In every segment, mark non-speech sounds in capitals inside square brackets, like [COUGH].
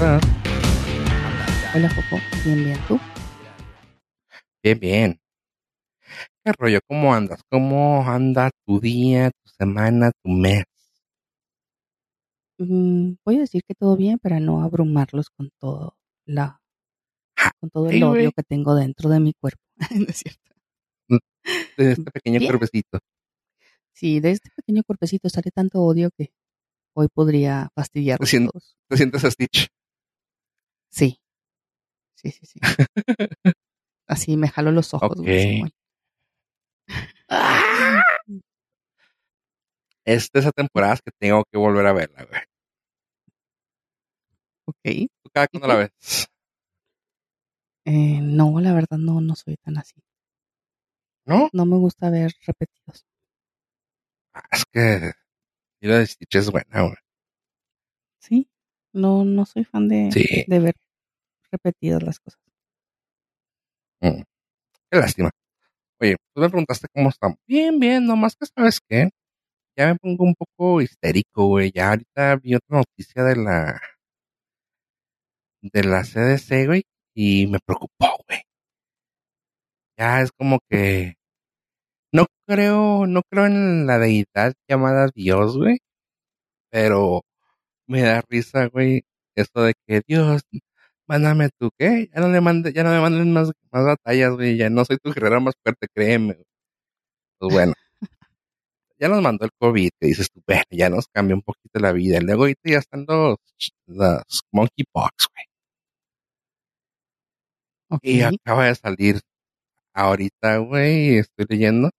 Hola, Jopo. Bien, bien. ¿Tú? Bien, bien. ¿Qué rollo? ¿Cómo andas? ¿Cómo anda tu día, tu semana, tu mes? Mm, voy a decir que todo bien para no abrumarlos con todo la con todo el odio que tengo dentro de mi cuerpo. [LAUGHS] No es cierto. De este pequeño Bien. cuerpecito. Sí, de este pequeño cuerpecito sale tanto odio que hoy podría fastidiarlos. ¿Te sientes a Stitch? Sí. Sí, sí, sí. [LAUGHS] Así me jalo los ojos, güey, Ok. Simón. Es de esas temporadas que tengo que volver a verla, güey. Ok. ¿Tú cada ¿Y cuándo la ves? Eh, no, la verdad no, no soy tan así. ¿No? No me gusta ver repetidos. Ah, Es que y la de Stitch es buena, güey. Sí. No, no soy fan de, Sí. de ver repetidas las cosas. Mm, Qué lástima. Oye, tú me preguntaste cómo estamos. Bien, bien, nomás que sabes qué. Ya me pongo un poco histérico, güey. Ya ahorita vi otra noticia de la de la CDC, güey, y me preocupó, güey. Ya es como que no creo, no creo en la deidad llamada Dios, güey, pero me da risa, güey, eso de que Dios, mándame tú, ¿qué? Ya no le mande, ya no me manden más, más batallas, güey, ya no soy tu guerrero más fuerte, créeme. güey. Pues bueno, [LAUGHS] ya nos mandó el COVID, que dices tú, bueno, ya nos cambia un poquito la vida. Luego ahorita ya están los, los monkeypox, güey. Y acaba de salir ahorita, güey, estoy leyendo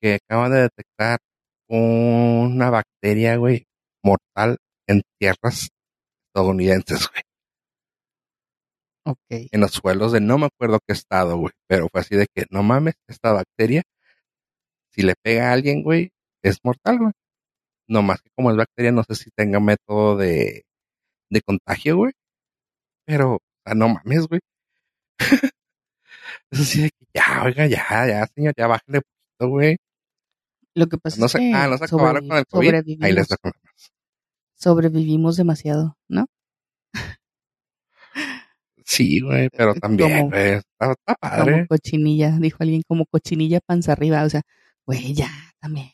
que acaba de detectar una bacteria, güey, mortal en tierras estadounidenses, güey. Ok. En los suelos de no me acuerdo qué estado, güey. Pero fue así de que, no mames, esta bacteria, si le pega a alguien, güey, es mortal, güey. No más que como es bacteria, no sé si tenga método de, de contagio, güey. Pero, o sea, no mames, güey. [LAUGHS] Es así de que ya, oiga, ya, ya, señor, ya bájale poquito, güey. Lo que pasa No es que ah, no se acabaron con el COVID. Ahí les nada más. Sobrevivimos demasiado, ¿no? Sí, güey, [LAUGHS] pero también, Como, güey, está, está como padre. cochinilla, dijo alguien, como cochinilla panza arriba, o sea, güey, ya, también.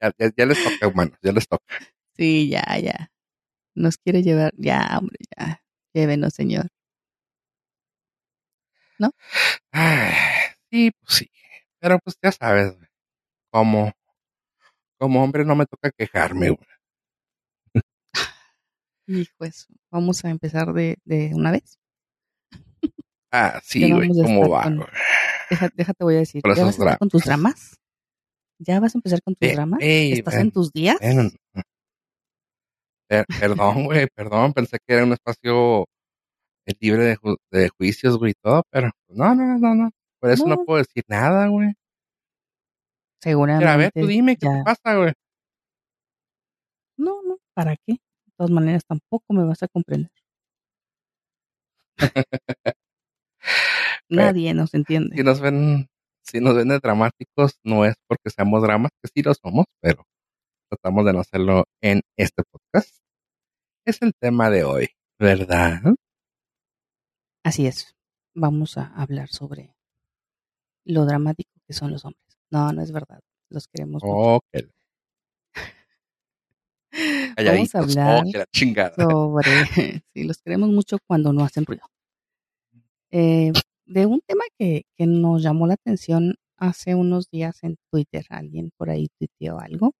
Ya, ya, ya les toca, humanos, ya les toca. Sí, ya, ya. Nos quiere llevar, ya, hombre, ya. Llévenos, señor. Ay, sí, pues sí. Pero pues ya sabes, güey, como, como hombre no me toca quejarme, güey. Hijo eso. Vamos a empezar de, de una vez. Ah, sí, güey, ¿cómo va, con, güey? deja- déjate, voy a decir, ¿ya vas a con tus dramas. ¿Ya vas a empezar con tus Eh, dramas? ey, ¿Estás ven, en tus días? perdón, güey, perdón, pensé que era un espacio eh, libre de, ju- de juicios, güey, y todo, pero no, no, no, no. Por eso no No, puedo decir nada, güey. Mira, a ver, tú seguramente dime, ¿qué te pasa, güey? No, no, ¿para qué? De todas maneras, tampoco me vas a comprender. [LAUGHS] Nadie nos si entiende. nos ven, si nos ven de dramáticos, no es porque seamos dramas, que sí lo somos, pero tratamos de no hacerlo en este podcast. Es el tema de hoy, ¿verdad? Así es. Vamos a hablar sobre lo dramático que son los hombres. No, no es verdad. Los queremos mucho. Oh, [LAUGHS] Vamos a oh, hablar la sobre, [LAUGHS] sí, los queremos mucho cuando no hacen ruido. Eh, de un tema que, que nos llamó la atención hace unos días en Twitter. Alguien por ahí tuiteó algo.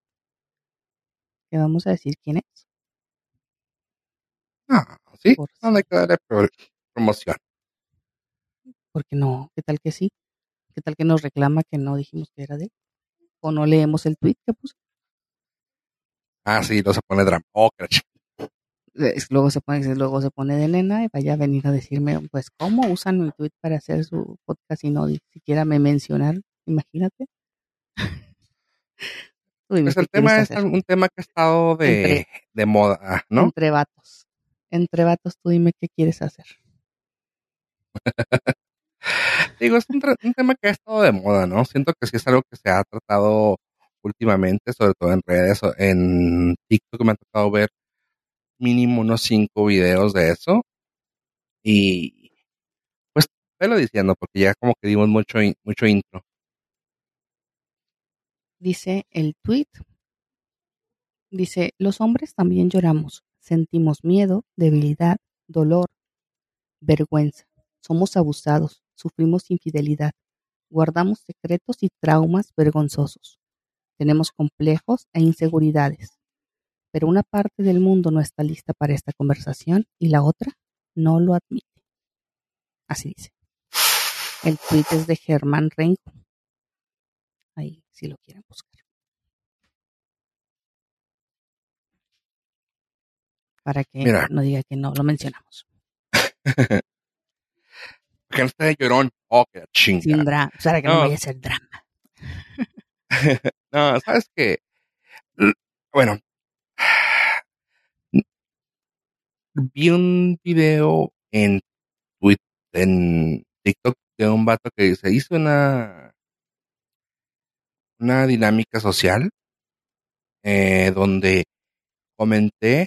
Que vamos a decir quién es. Ah, sí, Por no hay si, que darle pro- promoción. porque no, ¿qué tal que sí? ¿Qué tal que nos reclama que no dijimos que era de él? O no leemos el tweet que puso. Ah, sí, no se pone drama. Oh, Luego se pone, luego se pone de nena y vaya a venir a decirme, pues, ¿cómo usan mi tweet para hacer su podcast y no ni siquiera me mencionaron? Imagínate. [LAUGHS] Dime Pues el tema es hacer. un tema que ha estado Entre, de, de moda, ¿no? entre vatos. Entre vatos, tú dime qué quieres hacer. [LAUGHS] Digo, es un, tema que ha estado de moda, ¿no? Siento que sí es algo que se ha tratado últimamente, sobre todo en redes, en TikTok me ha tocado ver mínimo unos cinco videos de eso. Y pues lo diciendo, porque ya como que dimos mucho, mucho intro. Dice el tweet. Dice, los hombres también lloramos, sentimos miedo, debilidad, dolor, vergüenza, somos abusados, sufrimos infidelidad, guardamos secretos y traumas vergonzosos, tenemos complejos e inseguridades, pero una parte del mundo no está lista para esta conversación y la otra no lo admite. Así dice. El tweet es de Germán Renko. Ahí, si lo quieren buscar. Para que no diga que no lo mencionamos. [LAUGHS] no esté llorón. Oh, qué chinga. Sin drama. Para que no, vaya a ser drama. [LAUGHS] no, sabes que. Bueno. [SIGHS] Vi un video en Twitter, en TikTok de un vato que se hizo una una dinámica social eh, donde comenté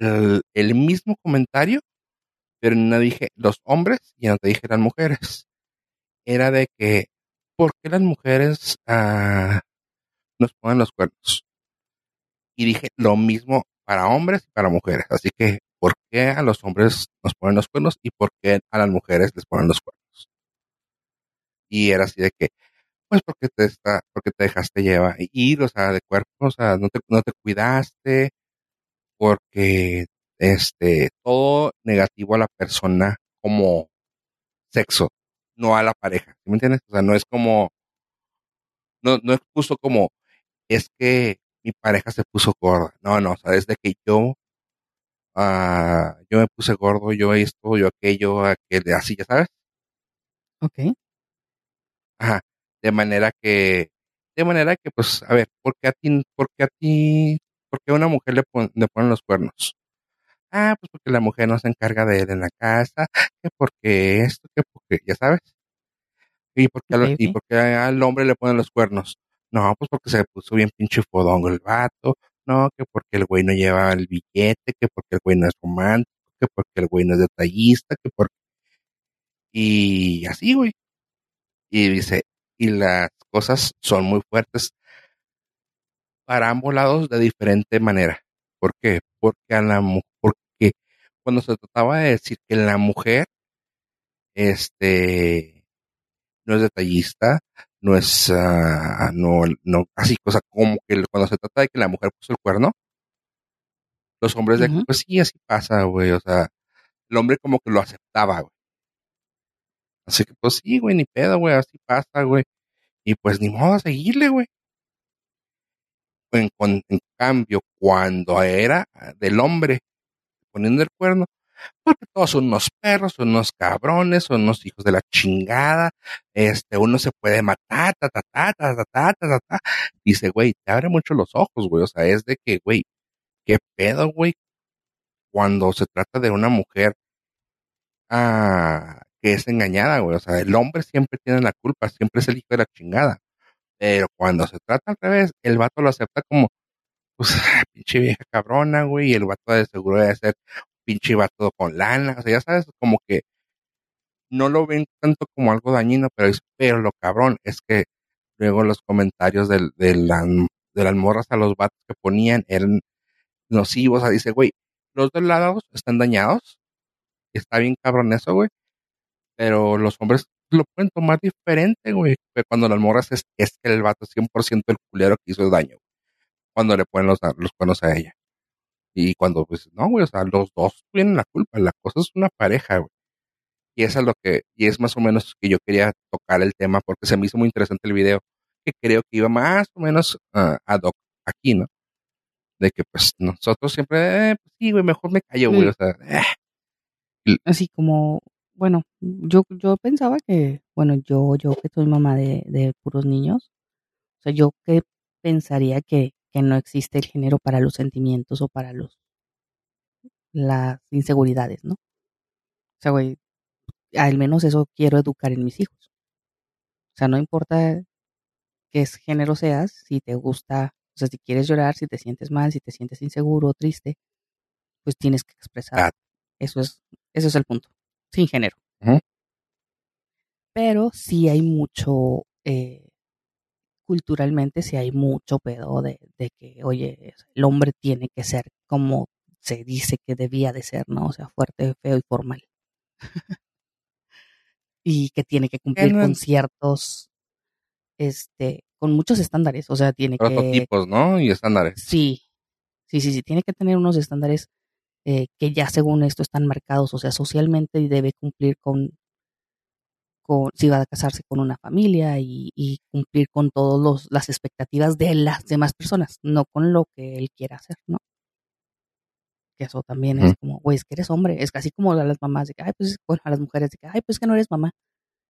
el, el, mismo comentario pero no dije los hombres y no te dije las mujeres. Era de que, ¿por qué las mujeres ah, nos ponen los cuernos? Y dije lo mismo para hombres y para mujeres. Así que, ¿por qué a los hombres nos ponen los cuernos y por qué a las mujeres les ponen los cuernos? Y era así de que, pues porque te está, porque te dejaste llevar, ir, o sea, de cuerpo, o sea, no te, no te cuidaste, porque este, todo negativo a la persona como sexo, no a la pareja, me entiendes? O sea, no es como, no, no expuso como, es que mi pareja se puso gorda, no, no, o sea, desde que yo, ah, yo me puse gordo, yo esto, yo aquello, aquel, así, ya sabes. Ok. Ajá, de manera que, de manera que, pues, a ver, ¿por qué a ti, por qué a ti, por qué a una mujer le, le ponen los cuernos? Ah, pues porque la mujer no se encarga de él en la casa, que porque esto, que porque, ya sabes. Y porque, al, y porque al hombre le ponen los cuernos. No, pues porque se puso bien pinche fodongo el vato. No, que porque el güey no lleva el billete, que porque el güey no es romántico, que porque el güey no es detallista, que porque... Y así, güey. Y dice, y las cosas son muy fuertes para ambos lados de diferente manera. ¿Por qué? Porque a la mujer cuando se trataba de decir que la mujer, este, no es detallista, no es, uh, no, no, así cosa como que cuando se trata de que la mujer puso el cuerno, los hombres de, pues sí, así pasa, güey, o sea, el hombre como que lo aceptaba, güey. Así que pues sí, güey, ni pedo, güey, así pasa, güey. Y pues ni modo a seguirle, güey. En, en, cambio, cuando era del hombre poniendo el cuerno, porque todos son unos perros, son unos cabrones, son unos hijos de la chingada, este, uno se puede matar, ta, ta, ta, ta, ta, ta, ta, ta, Dice, güey, te abre mucho los ojos, güey, o sea, es de que, güey, qué pedo, güey, cuando se trata de una mujer ah, que es engañada, güey, o sea, el hombre siempre tiene la culpa, siempre es el hijo de la chingada, pero cuando se trata al revés, el vato lo acepta como, pues, [LAUGHS] pinche vieja cabrona, güey, y el vato de seguro debe ser pinche vato con lana, o sea, ya sabes, como que no lo ven tanto como algo dañino, pero es, pero lo cabrón es que luego los comentarios de, de, de las morras a los vatos que ponían eran nocivos, o sea, dice, güey, los dos lados están dañados, está bien cabrón eso, güey, pero los hombres lo pueden tomar diferente, güey, cuando las morras es, es el vato es 100% el culero que hizo el daño cuando le ponen los, los cuernos a ella. Y cuando, pues, no, güey, o sea, los dos tienen la culpa, la cosa es una pareja, güey. Y eso es lo que, y es más o menos que yo quería tocar el tema porque se me hizo muy interesante el video, que creo que iba más o menos uh, ad hoc aquí, ¿no? De que, pues, nosotros siempre, eh, pues sí, güey, mejor me callo, güey, o sea, eh. Así como, bueno, yo, yo pensaba que, bueno, yo, yo que soy mamá de, de puros niños, o sea, yo que pensaría que que no existe el género para los sentimientos o para los las inseguridades, ¿no? O sea, güey, al menos eso quiero educar en mis hijos. O sea, no importa qué género seas, si te gusta, o sea, si quieres llorar, si te sientes mal, si te sientes inseguro o triste, pues tienes que expresar. Eso es, eso es el punto. Sin género. Pero sí hay mucho, eh, culturalmente sí hay mucho pedo de, de que, oye, el hombre tiene que ser como se dice que debía de ser, ¿no? O sea, fuerte, feo y formal. [LAUGHS] y que tiene que cumplir no- con ciertos, este, con muchos estándares. O sea, tiene que, Prototipos, ¿no? Y estándares. sí, sí, sí, sí, tiene que tener unos estándares eh, que ya según esto están marcados, o sea, socialmente y debe cumplir con, con si va a casarse con una familia y, y cumplir con todas las expectativas de las demás personas, no con lo que él quiera hacer, ¿no? Que eso también es como, güey, es que eres hombre, es casi como a las mamás de que, ay, pues, bueno, a las mujeres de que, ay, pues que no eres mamá.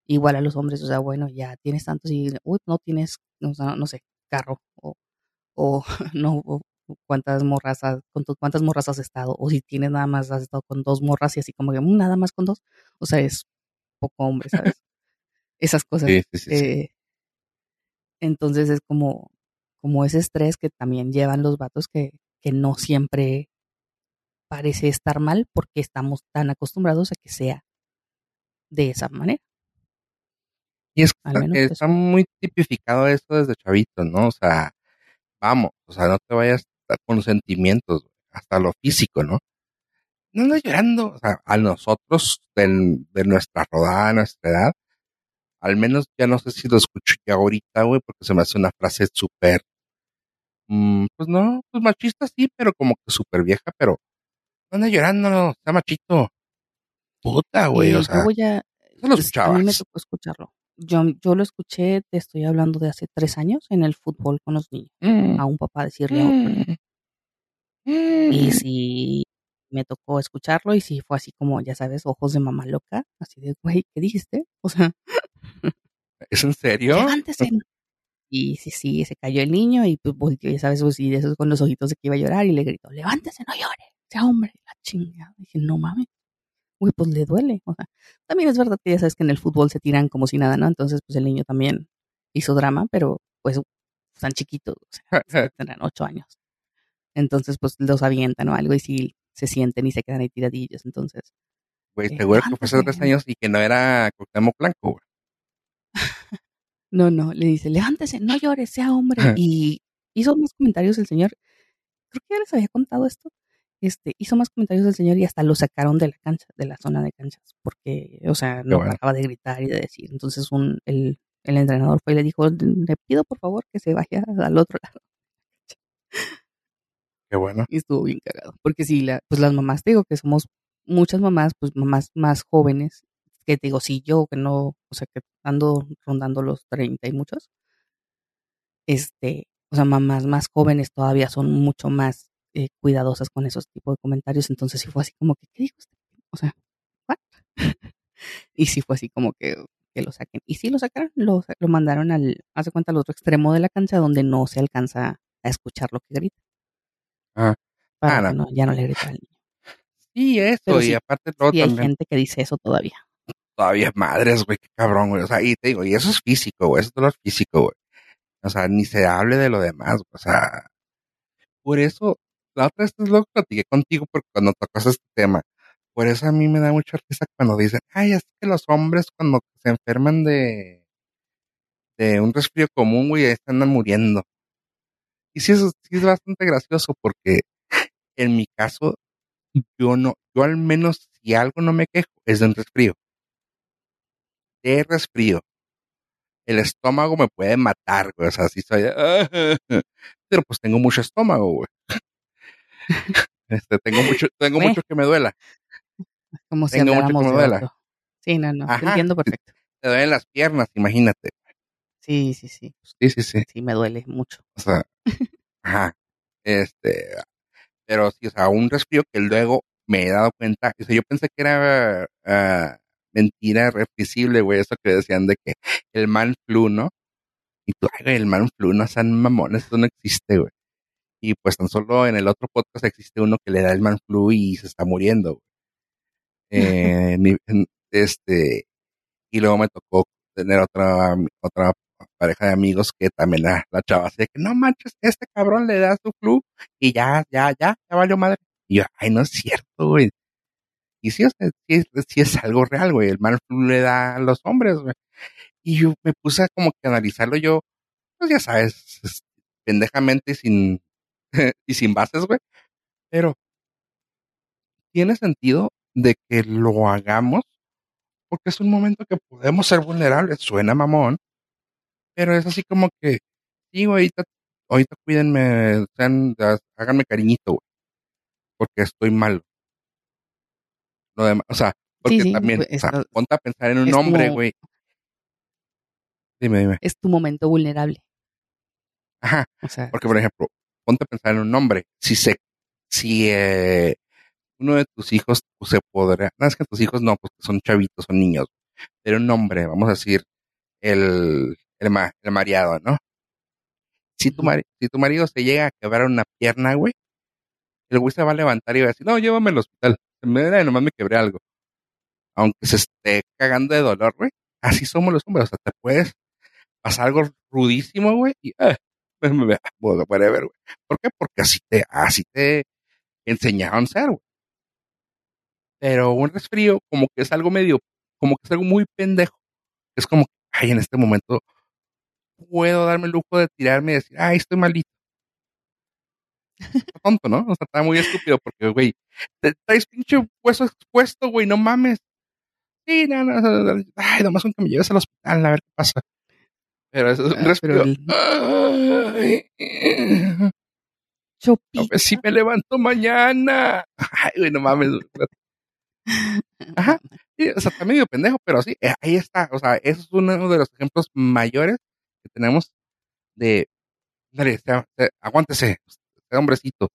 Igual a los hombres, o sea, bueno, ya tienes tantos y, uy, no tienes, o sea, no sé, carro o, o [LAUGHS] no, o cuántas morras, has- con tu- cuántas morras has estado, o si tienes nada más, has estado con dos morras y así como que, "Mm, nada más con dos, o sea, es poco hombre, ¿sabes? Esas cosas. Sí, sí, sí. sí. Eh, entonces es como, como ese estrés que también llevan los vatos que, que no siempre parece estar mal porque estamos tan acostumbrados a que sea de esa manera. Y es Al menos está eso. muy tipificado eso desde chavito, ¿no? O sea, vamos, o sea, no te vayas con sentimientos, güey, hasta lo físico, ¿no? No andas llorando, o sea, a nosotros del- de nuestra rodada, nuestra edad, al menos ya no sé si lo escucho ya ahorita, güey, porque se me hace una frase súper, mm, pues no, pues machista sí, pero como que súper vieja, pero no andas llorando, está machito. Puta, güey, Eh, o sea, voy a, eso lo es- a mí me escuchabas. tocó escucharlo. Yo, yo lo escuché, te estoy hablando de hace tres años, en el fútbol con los niños, Mm, a un papá decirle a otro. mm, Y sí, me tocó escucharlo y sí fue así como, ya sabes, ojos de mamá loca, así de, güey, ¿qué dijiste? O sea, ¿Es en serio? levántese. Y sí, sí, se cayó el niño y pues volteó, ya sabes, pues, y de esos con los ojitos de que iba a llorar y le gritó, levántese, no llore, sea hombre, la chingada. Dije, no mames, güey, pues le duele. O sea, también es verdad que ya sabes que en el fútbol se tiran como si nada, ¿no? Entonces, pues el niño también hizo drama, pero pues están chiquitos, o sea, [LAUGHS] tendrán ocho años. Entonces, pues los avientan o algo y sí se sienten y se quedan ahí tiradillos. Entonces, Güey, seguro que fue hace tres años y que no era Cuauhtémoc Blanco, güey. No, no, le dice, levántese, no llores, sea hombre. Y hizo más comentarios el señor. Creo que ya les había contado esto. Este, hizo más comentarios del señor y hasta lo sacaron de la cancha, de la zona de canchas, porque, o sea, no bueno. paraba de gritar y de decir. Entonces un, el, el entrenador fue y le dijo, le pido por favor que se vaya al otro lado. Qué bueno. Y estuvo bien cagado. Porque sí, la, pues las mamás, te digo que somos muchas mamás, pues mamás más jóvenes, que te digo, sí, yo que no, o sea, que ando rondando los 30 y muchos, este, o sea, mamás más jóvenes todavía son mucho más eh, cuidadosas con esos tipos de comentarios. Entonces sí fue así como que, ¿qué dijo este? O sea, ¿what? [LAUGHS] y sí fue así como que, que lo saquen. Y sí lo sacaron, lo, lo mandaron al, hace cuenta, al otro extremo de la cancha donde no se alcanza a escuchar lo que grita. Ah. Para Ah, no. que no, ya no le grita al niño. Sí, eso, Pero y sí, aparte luego Sí hay también, gente que dice eso todavía. Todavía madres, güey, qué cabrón, güey. O sea, y te digo, y eso es físico, güey, eso es dolor físico, güey. O sea, ni se hable de lo demás, güey, o sea, por eso, la otra vez lo que platiqué contigo porque cuando tocas este tema, por eso a mí me da mucha risa cuando dicen, ay, es que los hombres cuando se enferman de, de un resfrío común, güey, están muriendo. Y sí es, sí es bastante gracioso porque en mi caso, yo no, yo al menos si algo no me quejo, es de un resfrío. De resfrío. El estómago me puede matar, güey. O sea, si soy. Pero pues tengo mucho estómago, güey. [LAUGHS] Este, tengo mucho, tengo mucho que me duela. Como si Tengo mucho que me duela. otro. Sí, no, no, te entiendo perfecto. Te duelen las piernas, imagínate. Sí, sí, sí. Sí, sí, sí. Sí, me duele mucho. O sea, ajá. Este, pero sí, o sea, un resfrío que luego me he dado cuenta. O sea, yo pensé que era ah, mentira reflexible, güey, eso que decían de que el man flu, ¿no? Y tú, ay, güey, el man flu, no sean mamones, eso no existe, güey. Y pues tan solo en el otro podcast existe uno que le da el man flu y se está muriendo, güey. Eh, [LAUGHS] este, y luego me tocó tener otra, otra pareja de amigos que también la, la chava así de que no manches, este cabrón le da su flu y ya, ya, ya, ya valió madre. Y yo, ay, no es cierto, güey. Y sí, o sea, sí, sí es algo real, güey. El mal flu le da a los hombres, güey. Y yo me puse a como que analizarlo yo, pues ya sabes, es- pendejamente y sin, [LAUGHS] y sin bases, güey. Pero tiene sentido de que lo hagamos porque es un momento que podemos ser vulnerables. Suena mamón, pero es así como que, sí, güey, ahorita, cuídenme, háganme cariñito, güey, porque estoy mal. Lo demás, o sea, porque Sí, sí, también, pues, o sea, esto- ponte a pensar en un hombre, güey. Dime, dime. Es tu momento vulnerable. Ajá, O sea, porque por ejemplo, ponte a pensar en un hombre. Si se, si eh, uno de tus hijos pues, se podrá, no es que tus hijos no, porque son chavitos, son niños, pero un hombre, vamos a decir, el, el, ma- el mareado, ¿no? Si tu, mari- si tu marido se llega a quebrar una pierna, güey, el güey se va a levantar y va a decir, no, llévame al hospital. Da, nomás me quebré algo. Aunque se esté cagando de dolor, güey. Así somos los hombres. O sea, te puedes pasar algo rudísimo, güey, y, ah, me- me- whatever, güey. ¿Por qué? Porque así te, así te enseñaron ser, güey. Pero un resfrío, como que es algo medio, como que es algo muy pendejo. Es como, ay, en este momento puedo darme el lujo de tirarme y decir, ay, estoy malito. Está tonto, ¿no? O sea, está muy estúpido porque, güey, te traes pinche hueso expuesto, güey, no mames. Sí, no, no, no, no, ay, nomás con que me lleves al hospital a ver qué pasa. Pero eso es un Ah, el- a ver si me levanto mañana. Ay, güey, no mames. Ajá. Sí, o sea, está medio pendejo, pero sí, eh, ahí está. O sea, eso es uno de los ejemplos mayores que tenemos de, dale, aguántese, hombrecito.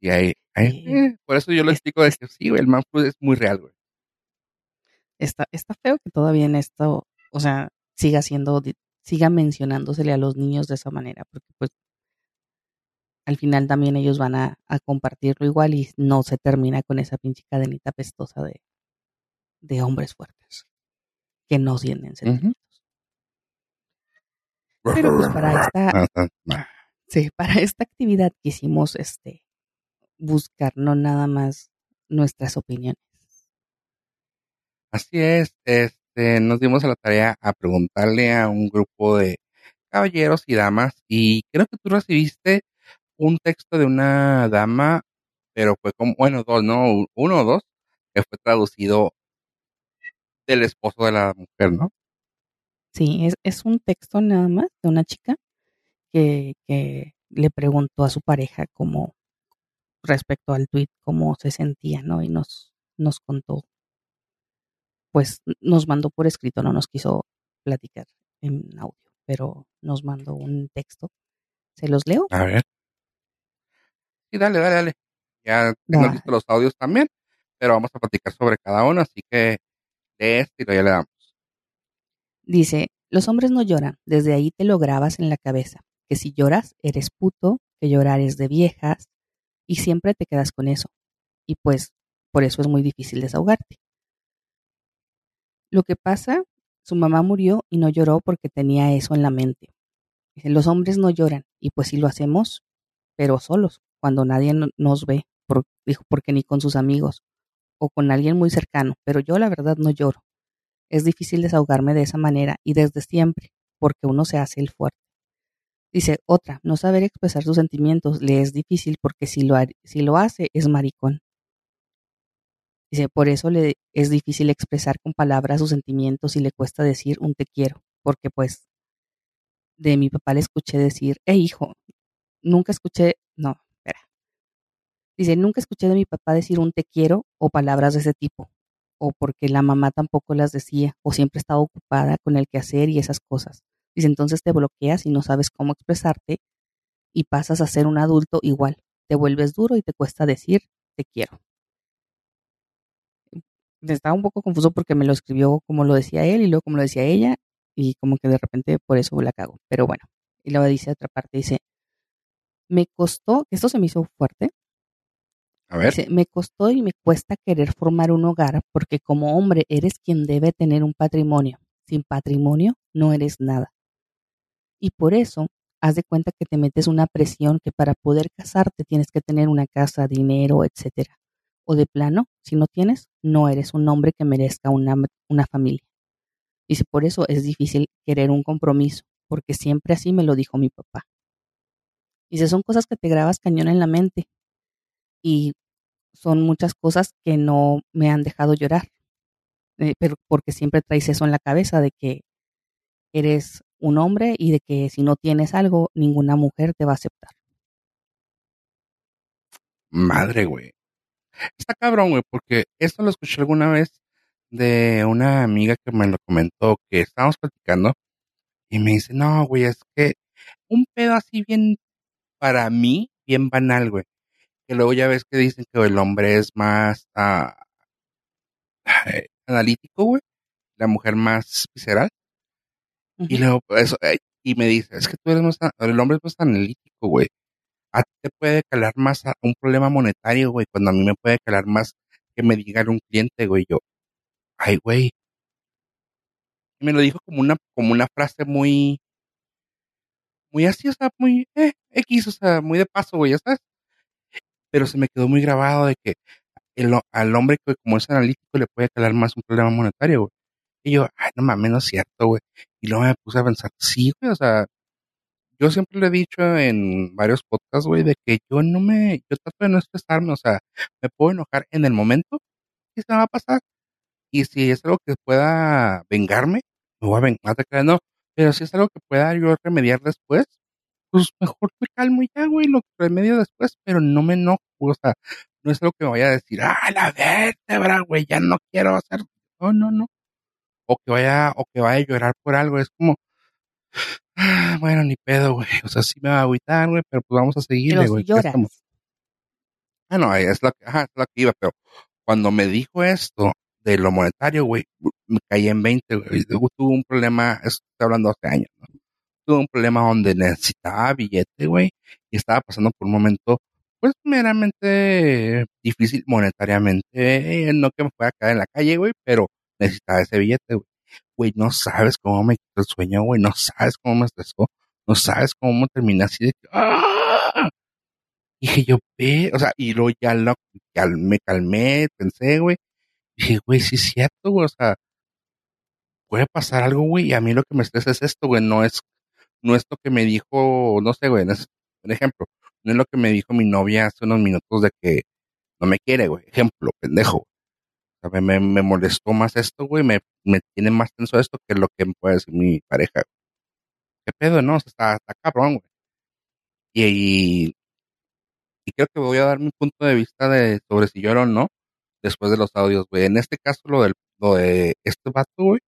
Y ahí, eh, por eso yo lo explico de sí, güey, el man flu es muy real, güey. Está, está feo que todavía en esto, o sea, siga siendo, siga mencionándosele a los niños de esa manera, porque pues al final también ellos van a, a compartirlo igual y no se termina con esa pinche cadenita pestosa de, de hombres fuertes que no tienen sentimientos. Pero, pues, para [LAUGHS] esta-. Sí, para esta actividad quisimos este buscar no nada más nuestras opiniones. Así es, este, nos dimos a la tarea a preguntarle a un grupo de caballeros y damas y creo que tú recibiste un texto de una dama, pero fue como, bueno, dos, no, uno o dos, que fue traducido del esposo de la mujer, ¿no? Sí, es, es un texto nada más de una chica que, que le preguntó a su pareja cómo, respecto al tweet, cómo se sentía, ¿no? Y nos, nos contó, pues nos mandó por escrito, no nos quiso platicar en audio, pero nos mandó un texto. ¿Se los leo? A ver. Sí, dale, dale, dale. Ya Va. listos los audios también, pero vamos a platicar sobre cada uno, así que de este ya le damos. Dice, los hombres no lloran, desde ahí te lo grabas en la cabeza, que si lloras eres puto, que llorar es de viejas, y siempre te quedas con eso. Y pues, por eso es muy difícil desahogarte. Lo que pasa, su mamá murió y no lloró porque tenía eso en la mente. Los hombres no lloran, y pues sí lo hacemos, pero solos, cuando nadie no- nos ve, dijo, porque ni con sus amigos, o con alguien muy cercano, pero yo la verdad no lloro. Es difícil desahogarme de esa manera y desde siempre, porque uno se hace el fuerte. Dice, otra, no saber expresar sus sentimientos le es difícil porque si lo, si lo hace es maricón. Dice, por eso le es difícil expresar con palabras sus sentimientos y le cuesta decir un te quiero, porque pues de mi papá le escuché decir, hey hijo, nunca escuché, no, espera. Dice, nunca escuché de mi papá decir un te quiero o palabras de ese tipo o porque la mamá tampoco las decía, o siempre estaba ocupada con el quehacer y esas cosas. Dice, entonces te bloqueas y no sabes cómo expresarte y pasas a ser un adulto igual. Te vuelves duro y te cuesta decir, te quiero. Estaba un poco confuso porque me lo escribió como lo decía él y luego como lo decía ella y como que de repente por eso la cago. Pero bueno, y luego dice otra parte, dice, me costó, esto se me hizo fuerte, A ver. Dice, me costó y me cuesta querer formar un hogar porque como hombre eres quien debe tener un patrimonio. Sin patrimonio no eres nada. Y por eso haz de cuenta que te metes una presión que para poder casarte tienes que tener una casa, dinero, etcétera. O de plano, si no tienes, no eres un hombre que merezca una, una familia. Dice, por eso es difícil querer un compromiso, porque siempre así me lo dijo mi papá. Dice, son cosas que te grabas cañón en la mente y son muchas cosas que no me han dejado llorar, eh, pero porque siempre traes eso en la cabeza de que eres un hombre y de que si no tienes algo, ninguna mujer te va a aceptar. Madre, güey. Está cabrón, güey, porque esto lo escuché alguna vez de una amiga que me lo comentó, que estábamos platicando, y me dice, no, güey, es que un pedo así bien, para mí, bien banal, güey. Que luego ya ves que dicen que el hombre es más ah, analítico, güey, la mujer más visceral. Y luego, eso, eh, y me dice, es que tú eres más, el hombre es más analítico, güey. A ti te puede calar más a un problema monetario, güey, cuando a mí me puede calar más que me diga un cliente, güey. Yo, ay, güey. Y me lo dijo como una, como una frase muy, muy así, o sea, muy, eh, X, o sea, muy de paso, güey, ya sabes. Pero se me quedó muy grabado de que el, al hombre que como es analítico le puede calar más un problema monetario, güey. Y yo, ay, no mames, no es cierto, güey. Y luego me puse a pensar, sí, güey, o sea, yo siempre le he dicho en varios podcasts, güey, de que yo no me, yo trato de no estresarme, o sea, me puedo enojar en el momento y se me va a pasar. Y si es algo que pueda vengarme, me voy a vengar, no, pero si es algo que pueda yo remediar después, pues mejor me calmo ya, güey, lo remedio después, pero no me enojo, o sea, no es algo que me vaya a decir, ah, la vértebra, güey, ya no quiero hacer, no, no, no o que vaya, o que vaya a llorar por algo, es como, ah, bueno, ni pedo, güey, o sea, sí me va a agüitar, güey, pero pues vamos a seguirle, güey. Ah, no, es lo que, ajá, es lo que iba, pero cuando me dijo esto de lo monetario, güey, me caí en 20, güey, tuve un problema, estoy hablando hace años, ¿no? Tuve un problema donde necesitaba billete, güey, y estaba pasando por un momento pues meramente difícil monetariamente, no que me fuera a caer en la calle, güey, pero necesitaba ese billete, güey. Güey, no sabes cómo me quitó el sueño, güey, no sabes cómo me estresó, no sabes cómo terminé así de ¡ah! Dije yo, ve, o sea, y luego ya, lo, ya me calmé, pensé, güey. Dije, güey, sí es cierto, güey, o sea, puede pasar algo, güey, y a mí lo que me estresa es esto, güey, no es, no es lo que me dijo, no sé, güey, es, un ejemplo, no es lo que me dijo mi novia hace unos minutos de que no me quiere, güey, ejemplo, pendejo. Me, me molestó más esto, güey, me, me tiene más tenso esto que lo que me puede decir mi pareja. ¿Qué pedo, no? está, está cabrón, güey. Y, y, creo que voy a dar mi punto de vista de sobre si lloro o no después de los audios, güey. En este caso, lo, del, lo de este vato, güey,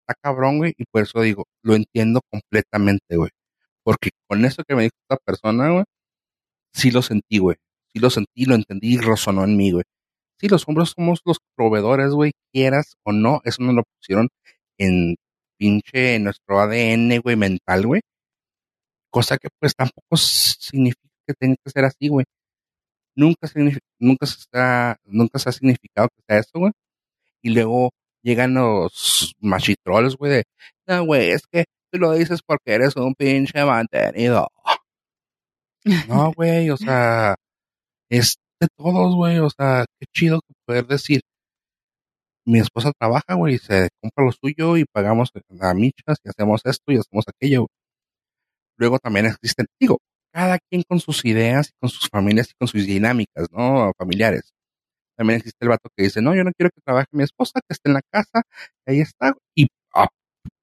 está cabrón, güey, y por eso digo, lo entiendo completamente, güey. Porque con eso que me dijo esta persona, güey, sí lo sentí, güey. Sí lo sentí, lo entendí y resonó en mí, güey. Sí, los hombres somos los proveedores, güey, quieras o no, eso nos lo pusieron en pinche en nuestro ADN, güey, mental, güey. Cosa que pues tampoco significa que tenga que ser así, güey. Nunca, nunca, se está, nunca se ha significado que sea eso, güey. Y luego llegan los machitroles, güey, de, no, güey, es que tú lo dices porque eres un pinche mantenido. [LAUGHS] No, güey, o sea, es de todos, güey. O sea, qué chido poder decir. Mi esposa trabaja, güey, y se compra lo suyo y pagamos a michas y hacemos esto y hacemos aquello. Luego también existen, digo, cada quien con sus ideas, con sus familias y con sus dinámicas, ¿no? Familiares. También existe el vato que dice, no, yo no quiero que trabaje mi esposa, que esté en la casa, y ahí está, y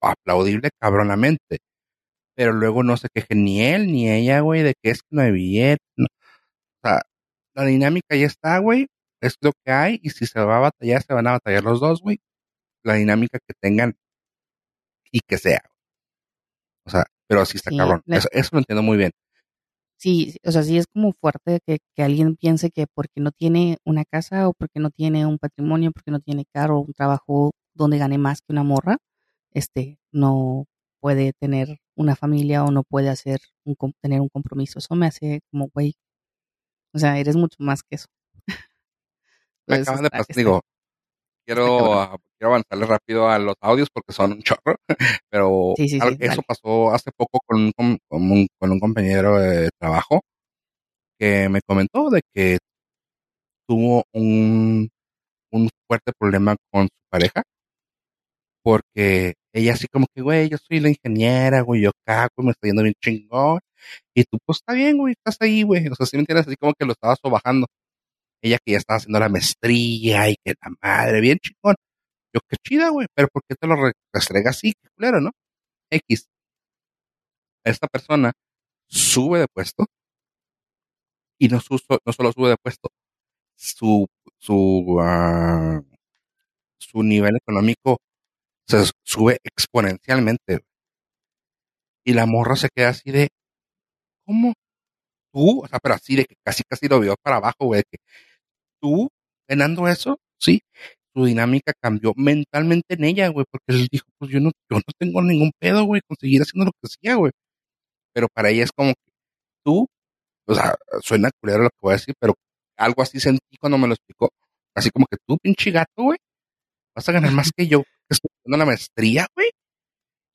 aplaudible cabronamente. Pero luego no se queje ni él ni ella, güey, de que es que no hay billete. O sea, la dinámica ya está, güey. Es lo que hay. Y si se va a batallar, se van a batallar los dos, güey. La dinámica que tengan y que sea. O sea, pero así está cabrón. Eso, lo entiendo muy bien. Sí, o sea, sí es como fuerte que, que, alguien piense que porque no tiene una casa o porque no tiene un patrimonio, porque no tiene carro, un trabajo donde gane más que una morra, este, no puede tener una familia o no puede hacer un, tener un compromiso. Eso me hace como, güey, o sea, eres mucho más que eso. [LAUGHS] Me acaban de pasar, digo, quiero, quiero avanzarle rápido a los audios porque son un chorro, [LAUGHS] pero Sí, sí, sí, eso pasó hace poco con un, con un, con un compañero de trabajo que me comentó de que tuvo un, un fuerte problema con su pareja porque ella así como que, güey, yo soy la ingeniera, güey, yo caco, me estoy yendo bien chingón, y tú, pues está bien, güey, estás ahí, güey, o sea, si me entiendes, así como que lo estabas sobajando. Ella que ya estaba haciendo la maestría y que la madre, bien chingón. Yo, qué chida, güey, pero ¿por qué te lo re- restrega así? Qué culero, ¿no? X. Esta persona sube de puesto y no, su- no solo sube de puesto, su, su, ah, su nivel económico se sube exponencialmente. Y la morra se queda así de, ¿cómo? Tú, o sea, pero así de que casi casi lo vio para abajo, güey, que tú ganando eso, sí, su dinámica cambió mentalmente en ella, güey, porque él dijo, pues yo no, yo no tengo ningún pedo, güey, con seguir haciendo lo que hacía, güey. Pero para ella es como que tú, o sea, suena culero lo que voy a decir, pero algo así sentí cuando me lo explicó. Así como que tú, pinche gato, güey, vas a ganar más que yo, haciendo la maestría, güey.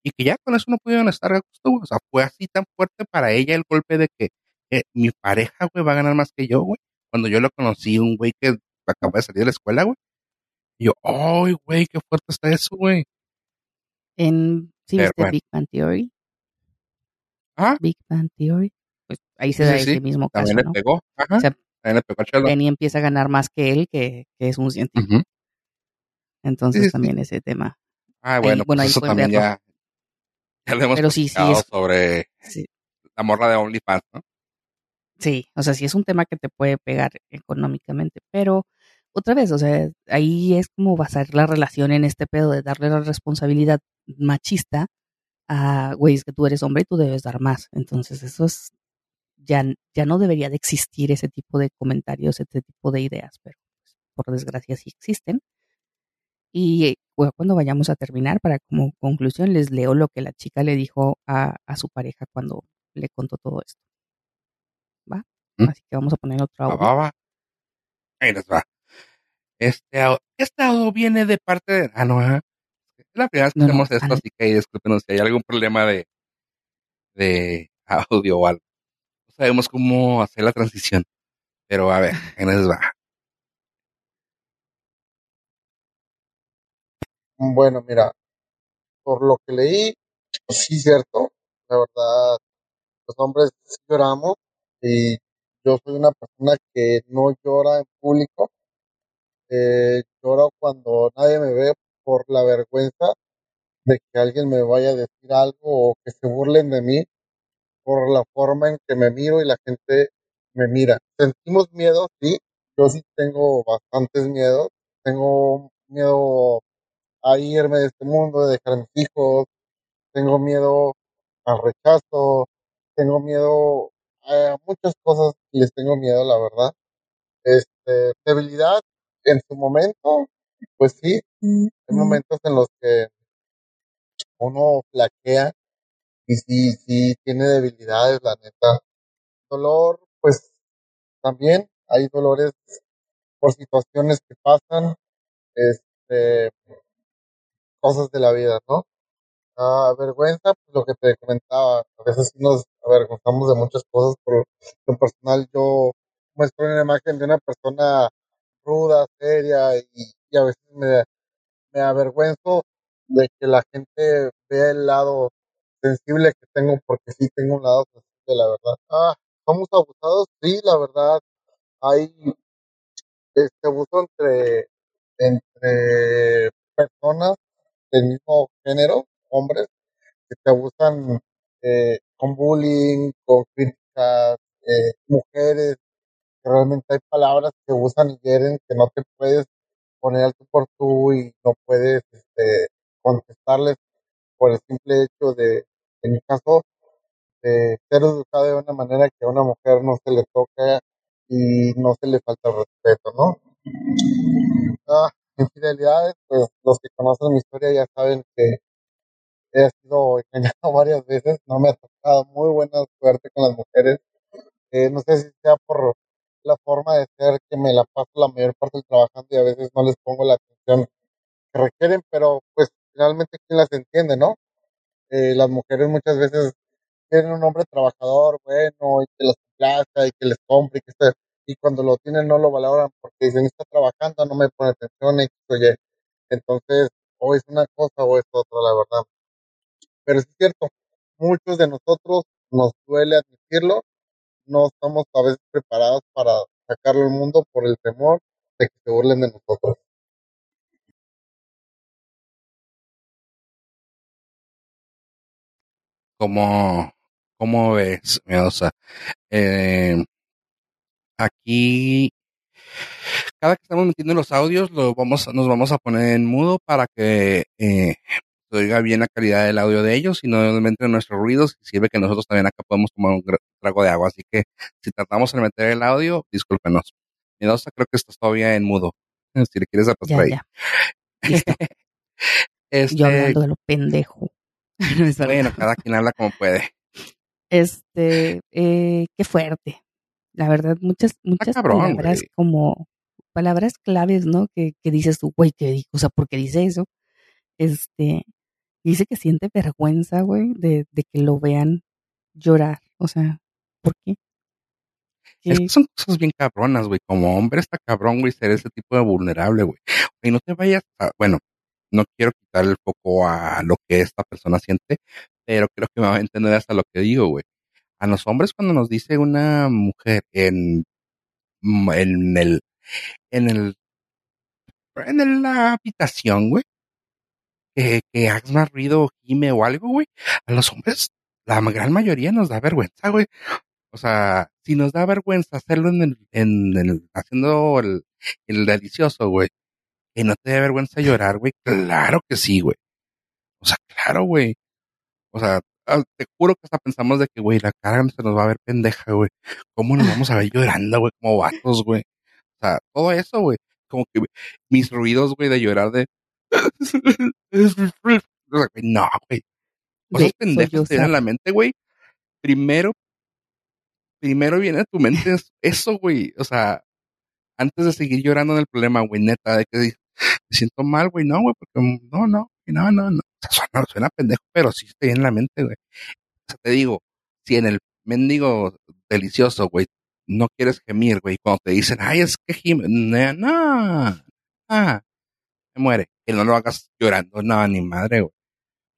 Y que ya con eso no pudieron estar a gusto, güey. O sea, fue así tan fuerte para ella el golpe de que eh, mi pareja, güey, va a ganar más que yo, güey. Cuando yo lo conocí, un güey que acaba de salir de la escuela, güey. Y yo, ¡ay, güey, qué fuerte está eso, güey! En, ¿Sí Pero viste bueno. Big Bang Theory? Ah, Big Bang Theory. Pues ahí se sí, da sí, ese mismo caso, También le ¿no? pegó. Ajá. O sea, También le pegó a Sheldon. Penny empieza a ganar más que él, que, que es un científico. Ujú. Entonces Sí, sí, sí. también ese tema. Ah, bueno, Ahí- bueno, pues eso también verlo. ya, ya lo hemos Pero sí, sí, es- sobre la morra de OnlyFans, ¿no? sí, o sea, sí es un tema que te puede pegar económicamente, pero otra vez, o sea, ahí es como basar la relación en este pedo de darle la responsabilidad machista a, güey, es que tú eres hombre y tú debes dar más. Entonces, eso es, ya, ya no debería de existir ese tipo de comentarios, ese tipo de ideas, pero pues, por desgracia sí existen. Y eh, bueno, cuando vayamos a terminar, para como conclusión, les leo lo que la chica le dijo a, a su pareja cuando le contó todo esto. ¿Va? ¿Mm? Así que vamos a poner otro audio. va, va. Ahí les va. Este, este audio viene de parte de... Ah, no. Es la primera vez que No, esto, ah, así que discúlpenos si hay algún problema de, de [LAUGHS] audio o algo. No sabemos cómo hacer la transición. Pero a ver, ahí les va. Bueno, mira, por lo que leí, pues sí, cierto. La verdad, los hombres lloramos y yo soy una persona que no llora en público. Eh, lloro cuando nadie me ve por la vergüenza de que alguien me vaya a decir algo o que se burlen de mí por la forma en que me miro y la gente me mira. Sentimos miedo, sí. Yo sí tengo bastantes miedos. Tengo miedo a irme de este mundo, de dejar a mis hijos. Tengo miedo al rechazo. Tengo miedo a muchas cosas y les tengo miedo, la verdad. Este, debilidad en su momento, pues sí. Hay momentos en los que uno flaquea y sí, sí tiene debilidades, la neta. Dolor, pues también hay dolores por situaciones que pasan, este, cosas de la vida, ¿no? Ah, vergüenza, pues lo que te comentaba, a veces nos avergonzamos de muchas cosas, por lo personal yo muestro una imagen de una persona ruda, seria y, a veces me, me avergüenzo de que la gente vea el lado sensible que tengo, porque sí tengo un lado sensible, la verdad. Ah, somos abusados, sí, la verdad. Hay este abuso entre, entre personas del mismo género, hombres, que te abusan eh, con bullying, con críticas, eh, mujeres, que realmente hay palabras que usan y hieren que no te puedes poner al tú por tú y no puedes este, contestarles por el simple hecho de, en mi caso, de ser educado de una manera que a una mujer no se le toca y no se le falta respeto, ¿no? Ah, infidelidades, pues los que conocen mi historia ya saben que he sido engañado [LAUGHS] varias veces, no me ha tocado muy buena suerte con las mujeres. Eh, no sé si sea por la forma de ser que me la paso la mayor parte del trabajando y a veces no les pongo la atención que requieren, pero pues finalmente quién las entiende, ¿no? Eh, las mujeres muchas veces quieren un hombre trabajador, bueno, y que las complaza y que les compre y que esté, y cuando lo tienen no lo valoran porque dicen, está trabajando, no me pone atención, y oye, entonces, o es una cosa o es otra, la verdad. Pero es cierto, muchos de nosotros nos duele admitirlo, no estamos a veces preparados para sacarlo al mundo por el temor de que se burlen de nosotros. ¿Cómo, cómo ves, Miedosa? Eh, aquí, cada que estamos metiendo los audios, lo vamos, nos vamos a poner en mudo para que eh, se oiga bien la calidad del audio de ellos y no entre nuestros ruidos y sirve que nosotros también acá podemos tomar un trago de agua. Así que si tratamos de meter el audio, discúlpenos. Miedosa, creo que estás todavía en mudo. Si le quieres apostar ahí. [LAUGHS] Este, Yo hablando de lo pendejo. [LAUGHS] bueno, cada quien habla como puede. Este, eh, qué fuerte. La verdad, muchas, muchas palabras como palabras claves, ¿no? Que, que dices tú, güey, ¿qué dijo? O sea, ¿por qué dice eso? Este, dice que siente vergüenza, güey, de, de que lo vean llorar. O sea, ¿por qué? Es que son cosas bien cabronas, güey. Como hombre está cabrón, güey, ser ese tipo de vulnerable, güey. Y no te vayas a, bueno, no quiero quitar el foco a lo que esta persona siente, pero creo que me va a entender hasta lo que digo, güey. A los hombres cuando nos dice una mujer en, mm, en el, en el, en la habitación, güey, que, que hagas más ruido o gime o algo, güey, a los hombres, la gran mayoría nos da vergüenza, güey. O sea, si nos da vergüenza hacerlo en el, en el, haciendo el, el delicioso, güey, que no te dé vergüenza llorar, güey. Claro que sí, güey. O sea, claro, güey. O sea, te juro que hasta pensamos de que, güey, la cara se nos va a ver pendeja, güey. ¿Cómo nos vamos a ver llorando, güey, como vatos, güey? O sea, todo eso, güey. Como que mis ruidos, güey, de llorar de... [LAUGHS] no, güey. Cosas pendejas te vienen a la mente, güey. Primero, primero viene a tu mente eso, güey. O sea, antes de seguir llorando en el problema, güey, neta, de que me siento mal, güey, no, güey, porque mm, no, no, no, no, no. [LAUGHS] Suena, pendejo, pero sí estoy en la mente, güey. O sea, te digo, si en el mendigo delicioso, güey, no quieres gemir, güey, cuando te dicen, ay, es que gime, no, no, me muere, que no lo hagas llorando, no, ni madre, güey.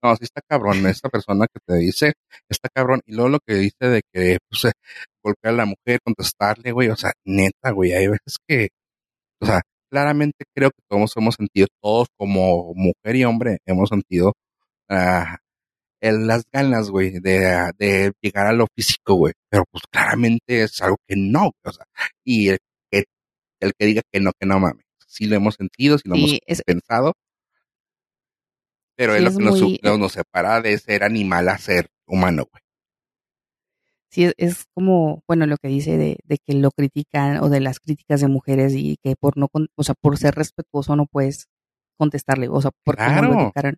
No, sí está cabrón, esa persona que te dice, está cabrón, y luego lo que dice de que, pues, golpear a la mujer, contestarle, güey, o sea, neta, güey, hay veces que, o sea, claramente creo que todos hemos sentido, todos como mujer y hombre, hemos sentido uh, las ganas, güey, de, de, llegar a lo físico, güey. Pero pues claramente es algo que no, o sea, y el que, el que diga que no, que no mames. Sí lo hemos sentido, sí lo hemos pensado. Pero es lo que nos, nos separa de ser animal a ser humano, güey sí es, como, bueno, lo que dice de, de, que lo critican o de las críticas de mujeres y que por no, o sea, por ser respetuoso no puedes contestarle, o sea, porque no lo educaron.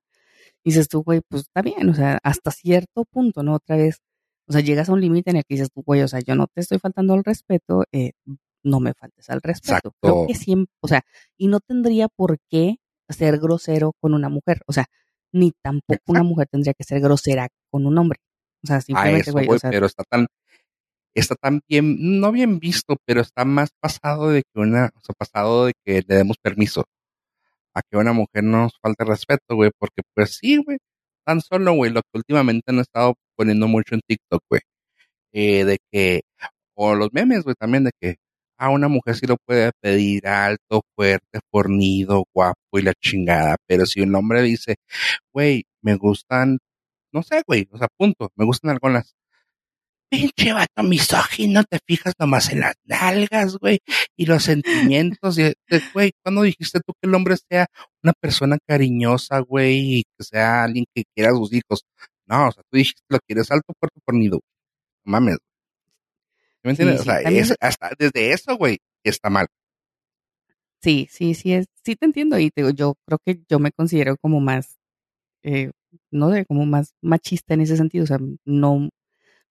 Dices tú, güey, pues está bien, o sea, hasta cierto punto, ¿no? Otra vez, o sea, llegas a un límite en el que dices tú, güey, o sea, yo no te estoy faltando al respeto, eh, no me faltes al respeto. Creo que siempre, o sea, y no tendría por qué ser grosero con una mujer, o sea, ni tampoco una mujer tendría que ser grosera con un hombre. O sea, simplemente, güey. pero está tan, está tan bien, no bien visto, pero está más pasado de que una, o sea, pasado de que le demos permiso a que una mujer nos falte respeto, güey, porque pues sí, güey, tan solo, güey, lo que últimamente han estado poniendo mucho en TikTok, güey, eh, de que, o los memes, güey, también de que a una mujer sí lo puede pedir alto, fuerte, fornido, guapo y la chingada, pero si un hombre dice, güey, me gustan no sé, güey, o sea, punto, me gustan algunas. Pinche vato misógino, te fijas nomás en las nalgas, güey, y los sentimientos, güey, ¿cuándo dijiste tú que el hombre sea una persona cariñosa, güey, y que sea alguien que quiera a sus hijos? No, o sea, tú dijiste lo quieres alto, puerto, fornido, no mames. ¿Me entiendes? o sea, hasta desde eso, güey, está mal. Sí, sí, sí, es, sí te entiendo y te, yo creo que yo me considero como más eh, no sé, como más machista en ese sentido, o sea, no,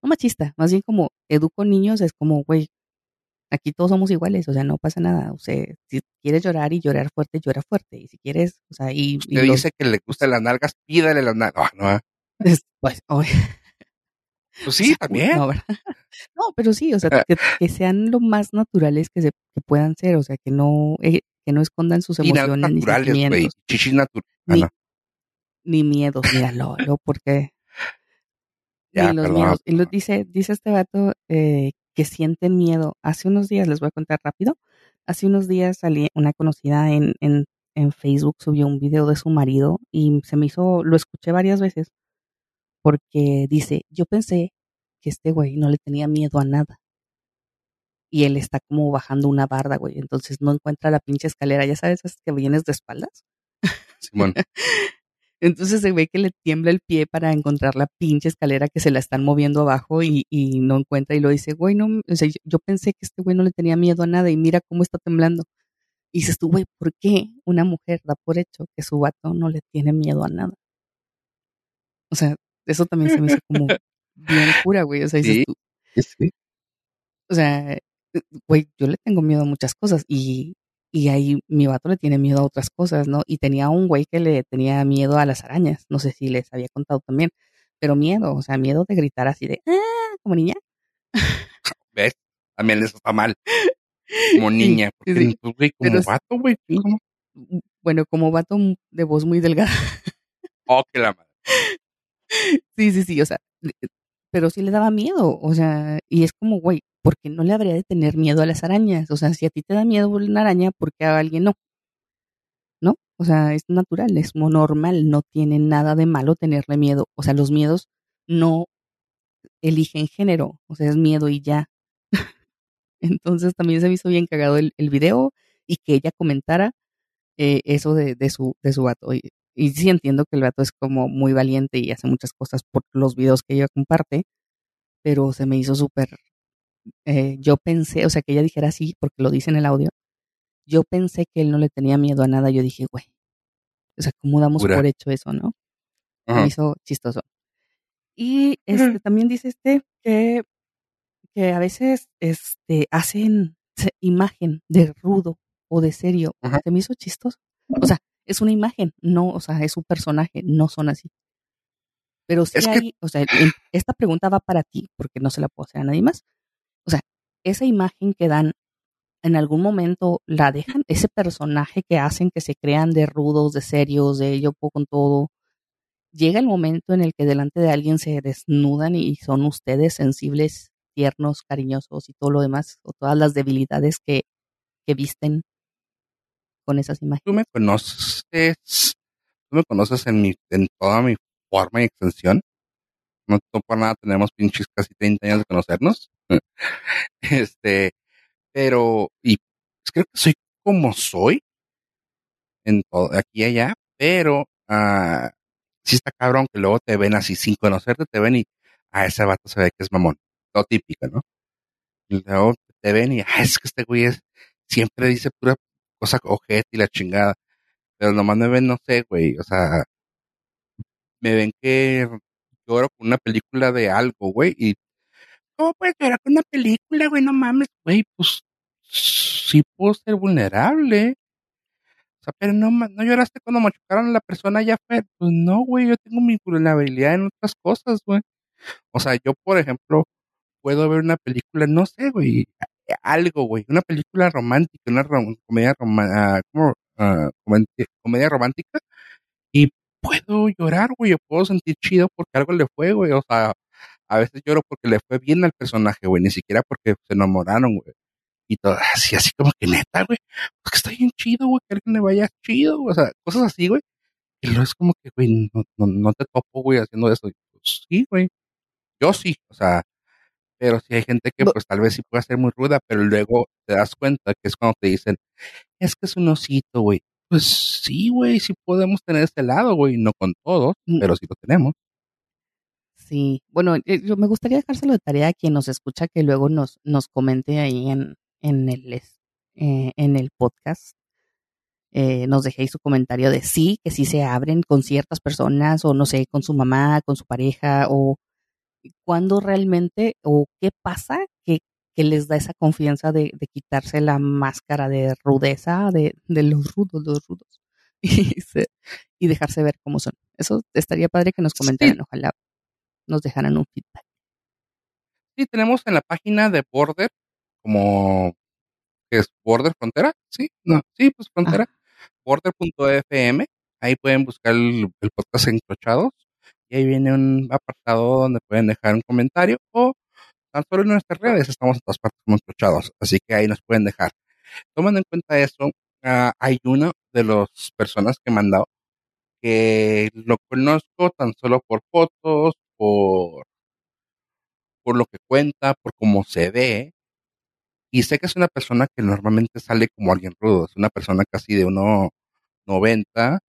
no machista, más bien como educo niños, es como, güey, Aquí todos somos iguales, o sea, no pasa nada. O sea, si quieres llorar y llorar fuerte, llora fuerte. Y si quieres, o sea, y... y dice que le gustan las nalgas, pídale las nalgas. No, no. Pues, oh. pues sí, también. No, [LAUGHS] no, pero sí, o sea, que, que, sean lo más naturales que, se, que puedan ser, o sea, que no, eh, que no escondan sus emociones ni sentimientos. Chichis naturales. Ni, ni miedos, míralo, ¿no? porque [LAUGHS] ya, los miedos. Y lo dice, dice este vato eh, que sienten miedo. Hace unos días, les voy a contar rápido, hace unos días salí una conocida en, en, en Facebook, subió un video de su marido y se me hizo, lo escuché varias veces, porque dice, yo pensé que este güey no le tenía miedo a nada. Y él está como bajando una barda, güey. Entonces no encuentra la pinche escalera. Ya sabes, es que vienes de espaldas. Simón. [LAUGHS] Entonces se ve que le tiembla el pie para encontrar la pinche escalera que se la están moviendo abajo y, y no encuentra y lo dice, güey, no, o sea, yo, pensé que este güey no le tenía miedo a nada y mira cómo está temblando. Y dices tú, güey, ¿por qué una mujer da por hecho que su vato no le tiene miedo a nada? O sea, eso también se me hizo como bien cura, güey. O sea, dices tú. Sí. O sea, güey, yo le tengo miedo a muchas cosas y y ahí mi vato le tiene miedo a otras cosas, ¿no? Y tenía un güey que le tenía miedo a las arañas, no sé si les había contado también, pero miedo, o sea, miedo de gritar así de, ah, como niña. ¿Ves? También eso está mal. Como [LAUGHS] niña, porque sí, pues, güey, como vato, güey. Bueno, como vato de voz muy delgada. Oh, que la madre. [LAUGHS] Sí, sí, sí, o sea, pero sí le daba miedo, o sea, y es como, güey, porque no le habría de tener miedo a las arañas. O sea, si a ti te da miedo una araña, ¿por qué a alguien no? ¿No? O sea, es natural, es normal, no tiene nada de malo tenerle miedo. O sea, los miedos no eligen género, o sea, es miedo y ya. [LAUGHS] Entonces también se me hizo bien cagado el, video y que ella comentara eh, eso de, de, su, de su vato. Y sí entiendo que el vato es como muy valiente y hace muchas cosas por los videos que ella comparte, pero se me hizo súper eh, yo pensé, o sea, que ella dijera así, porque lo dice en el audio, yo pensé que él no le tenía miedo a nada, yo dije, güey, o sea, ¿cómo damos por hecho eso, no? Me hizo chistoso. Y este, también dice este que, que a veces este, hacen imagen de rudo o de serio. Se me hizo chistoso. O sea, es una imagen, no, o sea, es un personaje, no son así. Pero sí hay, o sea, esta pregunta va para ti, porque no se la puedo hacer a nadie más. O sea, esa imagen que dan en algún momento la dejan, ese personaje que hacen que se crean de rudos, de serios, de yo puedo con todo. Llega el momento en el que delante de alguien se desnudan y son ustedes sensibles, tiernos, cariñosos y todo lo demás, o todas las debilidades que, que visten con esas imágenes. Tú me conoces, tú me conoces en, mi, en toda mi forma y extensión. No, no por nada tenemos pinches casi 30 años de conocernos. [LAUGHS] este, pero, y pues, creo que soy como soy, en todo, aquí y allá, pero, ah, sí está cabrón que luego te ven así sin conocerte, te ven y, a ah, ese vato se ve que es mamón, lo típico, ¿no? Y luego te ven y, ah, es que este güey es, siempre dice pura cosa ojete y la chingada, pero nomás me ven, no sé, güey, o sea, me ven que lloro con una película de algo, güey, y ¿cómo puedes llorar con una película, güey? No mames, güey, pues sí puedo ser vulnerable. O sea, pero no, no lloraste cuando machucaron a la persona allá afuera. Pues no, güey, yo tengo mi vulnerabilidad en otras cosas, güey. O sea, yo, por ejemplo, puedo ver una película, no sé, güey, algo, güey, una película romántica, una comedia, romántica, uh, ah, comedia romántica, y puedo llorar, güey, yo puedo sentir chido porque algo le fue, güey, o sea, a veces lloro porque le fue bien al personaje, güey, ni siquiera porque se enamoraron, güey. Y todo así, así como que neta, güey, porque está bien chido, güey, que alguien le vaya chido, o sea, cosas así, güey. Y luego es como que, güey, no, no, no te topo, güey, haciendo eso. Pues, sí, güey. Yo sí, o sea, pero sí hay gente que pues tal vez sí puede ser muy ruda, pero luego te das cuenta que es cuando te dicen, es que es un osito, güey. Pues sí, güey, sí podemos tener este lado, güey, no con todos, mm. pero sí lo tenemos. Sí, bueno, eh, yo me gustaría dejárselo de tarea a quien nos escucha que luego nos, nos comente ahí en, en, el, eh, en el podcast. Eh, nos dejéis su comentario de sí, que sí se abren con ciertas personas o no sé, con su mamá, con su pareja o cuándo realmente o qué pasa que que les da esa confianza de, de quitarse la máscara de rudeza de, de los rudos, los rudos, [LAUGHS] y, se- y dejarse ver cómo son. Eso estaría padre que nos comentaran, ojalá nos dejaran un feedback. Sí, tenemos en la página de Border, como que es Border Frontera, sí, no, sí, pues Frontera, border.fm, ahí pueden buscar el, el podcast encrochados y ahí viene un apartado donde pueden dejar un comentario o tan solo en nuestras redes estamos en todas partes como encrochados, así que ahí nos pueden dejar. Tomando en cuenta eso, ah, hay una de las personas que he mandado que lo conozco tan solo por fotos, por por lo que cuenta, por cómo se ve. Y sé que es una persona que normalmente sale como alguien rudo, es una persona casi de 1.90,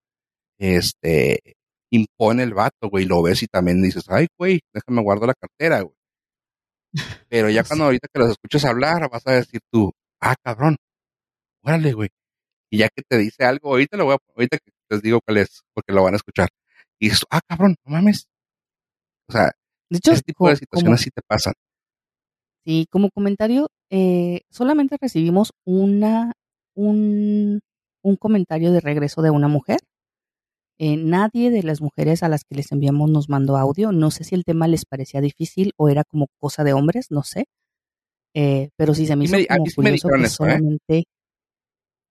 este, impone el vato, güey, lo ves y también dices, ay, güey, déjame guardo la cartera, güey. Pero ya [LAUGHS] cuando ahorita que los escuchas hablar, vas a decir tú, ah, cabrón, órale, güey. Y ya que te dice algo, ahorita lo voy a, ahorita que les digo cuál es, porque lo van a escuchar. Y dices, ah, cabrón, no mames. O sea, De hecho, ese tipo de situaciones como- sí te pasan. Sí, como comentario, eh, solamente recibimos una, un, un comentario de regreso de una mujer. Eh, nadie de las mujeres a las que les enviamos nos mandó audio. No sé si el tema les parecía difícil o era como cosa de hombres, no sé. Eh, pero sí se me hizo me- a como curioso que eso, ¿eh? solamente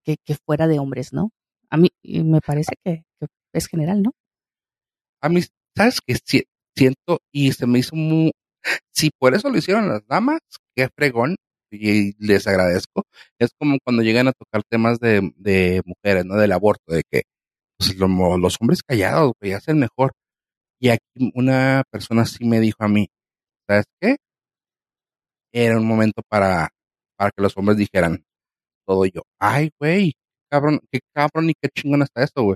que, que fuera de hombres, ¿no? A mí y me parece que, que es general, ¿no? A mí, ¿sabes qué? Si- siento y se me hizo muy... Si por eso lo hicieron las damas, qué fregón, y les agradezco. Es como cuando llegan a tocar temas de, de mujeres, ¿no? Del aborto, de que pues, lo- los hombres callados, güey, hacen mejor. Y aquí una persona sí me dijo a mí, ¿sabes qué? Era un momento para, para que los hombres dijeran todo yo. Ay, güey, cabrón, qué cabrón y qué chingón está esto, güey.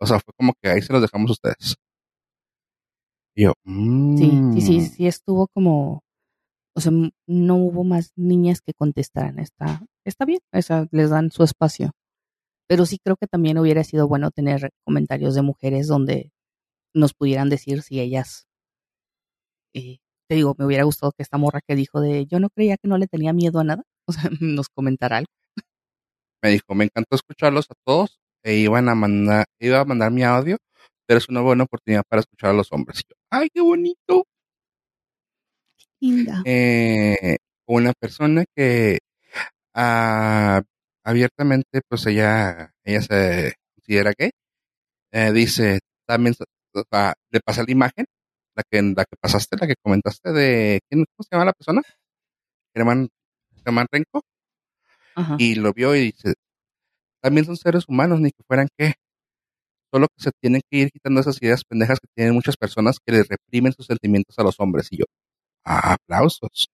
O sea, fue como que ahí se los dejamos a ustedes. Y yo, Sí, sí, sí, "Mm". sí estuvo como, o sea, no hubo más niñas que contestaran. Está, está bien, o sea, les dan su espacio. Pero sí creo que también hubiera sido bueno tener comentarios de mujeres donde nos pudieran decir si ellas, eh, te digo, me hubiera gustado que esta morra que dijo de yo no creía que no le tenía miedo a nada, [LAUGHS] o sea, nos comentara algo. me dijo, me encantó escucharlos a todos e iban a mandar, iba a mandar mi audio, pero es una buena oportunidad para escuchar a los hombres. Y yo, Ay, qué bonito. Linda. Eh, una persona que ah, abiertamente, pues ella, ella se considera gay, eh, dice, también, le pasa la imagen, la que, la que pasaste, la que comentaste de, ¿quién, ¿cómo se llama la persona? Germán, Germán Renco, Ajá. y lo vio y dice, también son seres humanos, ni que fueran qué. Solo que se tienen que ir quitando esas ideas pendejas que tienen muchas personas que les reprimen sus sentimientos a los hombres. Y yo, "Ah, aplausos.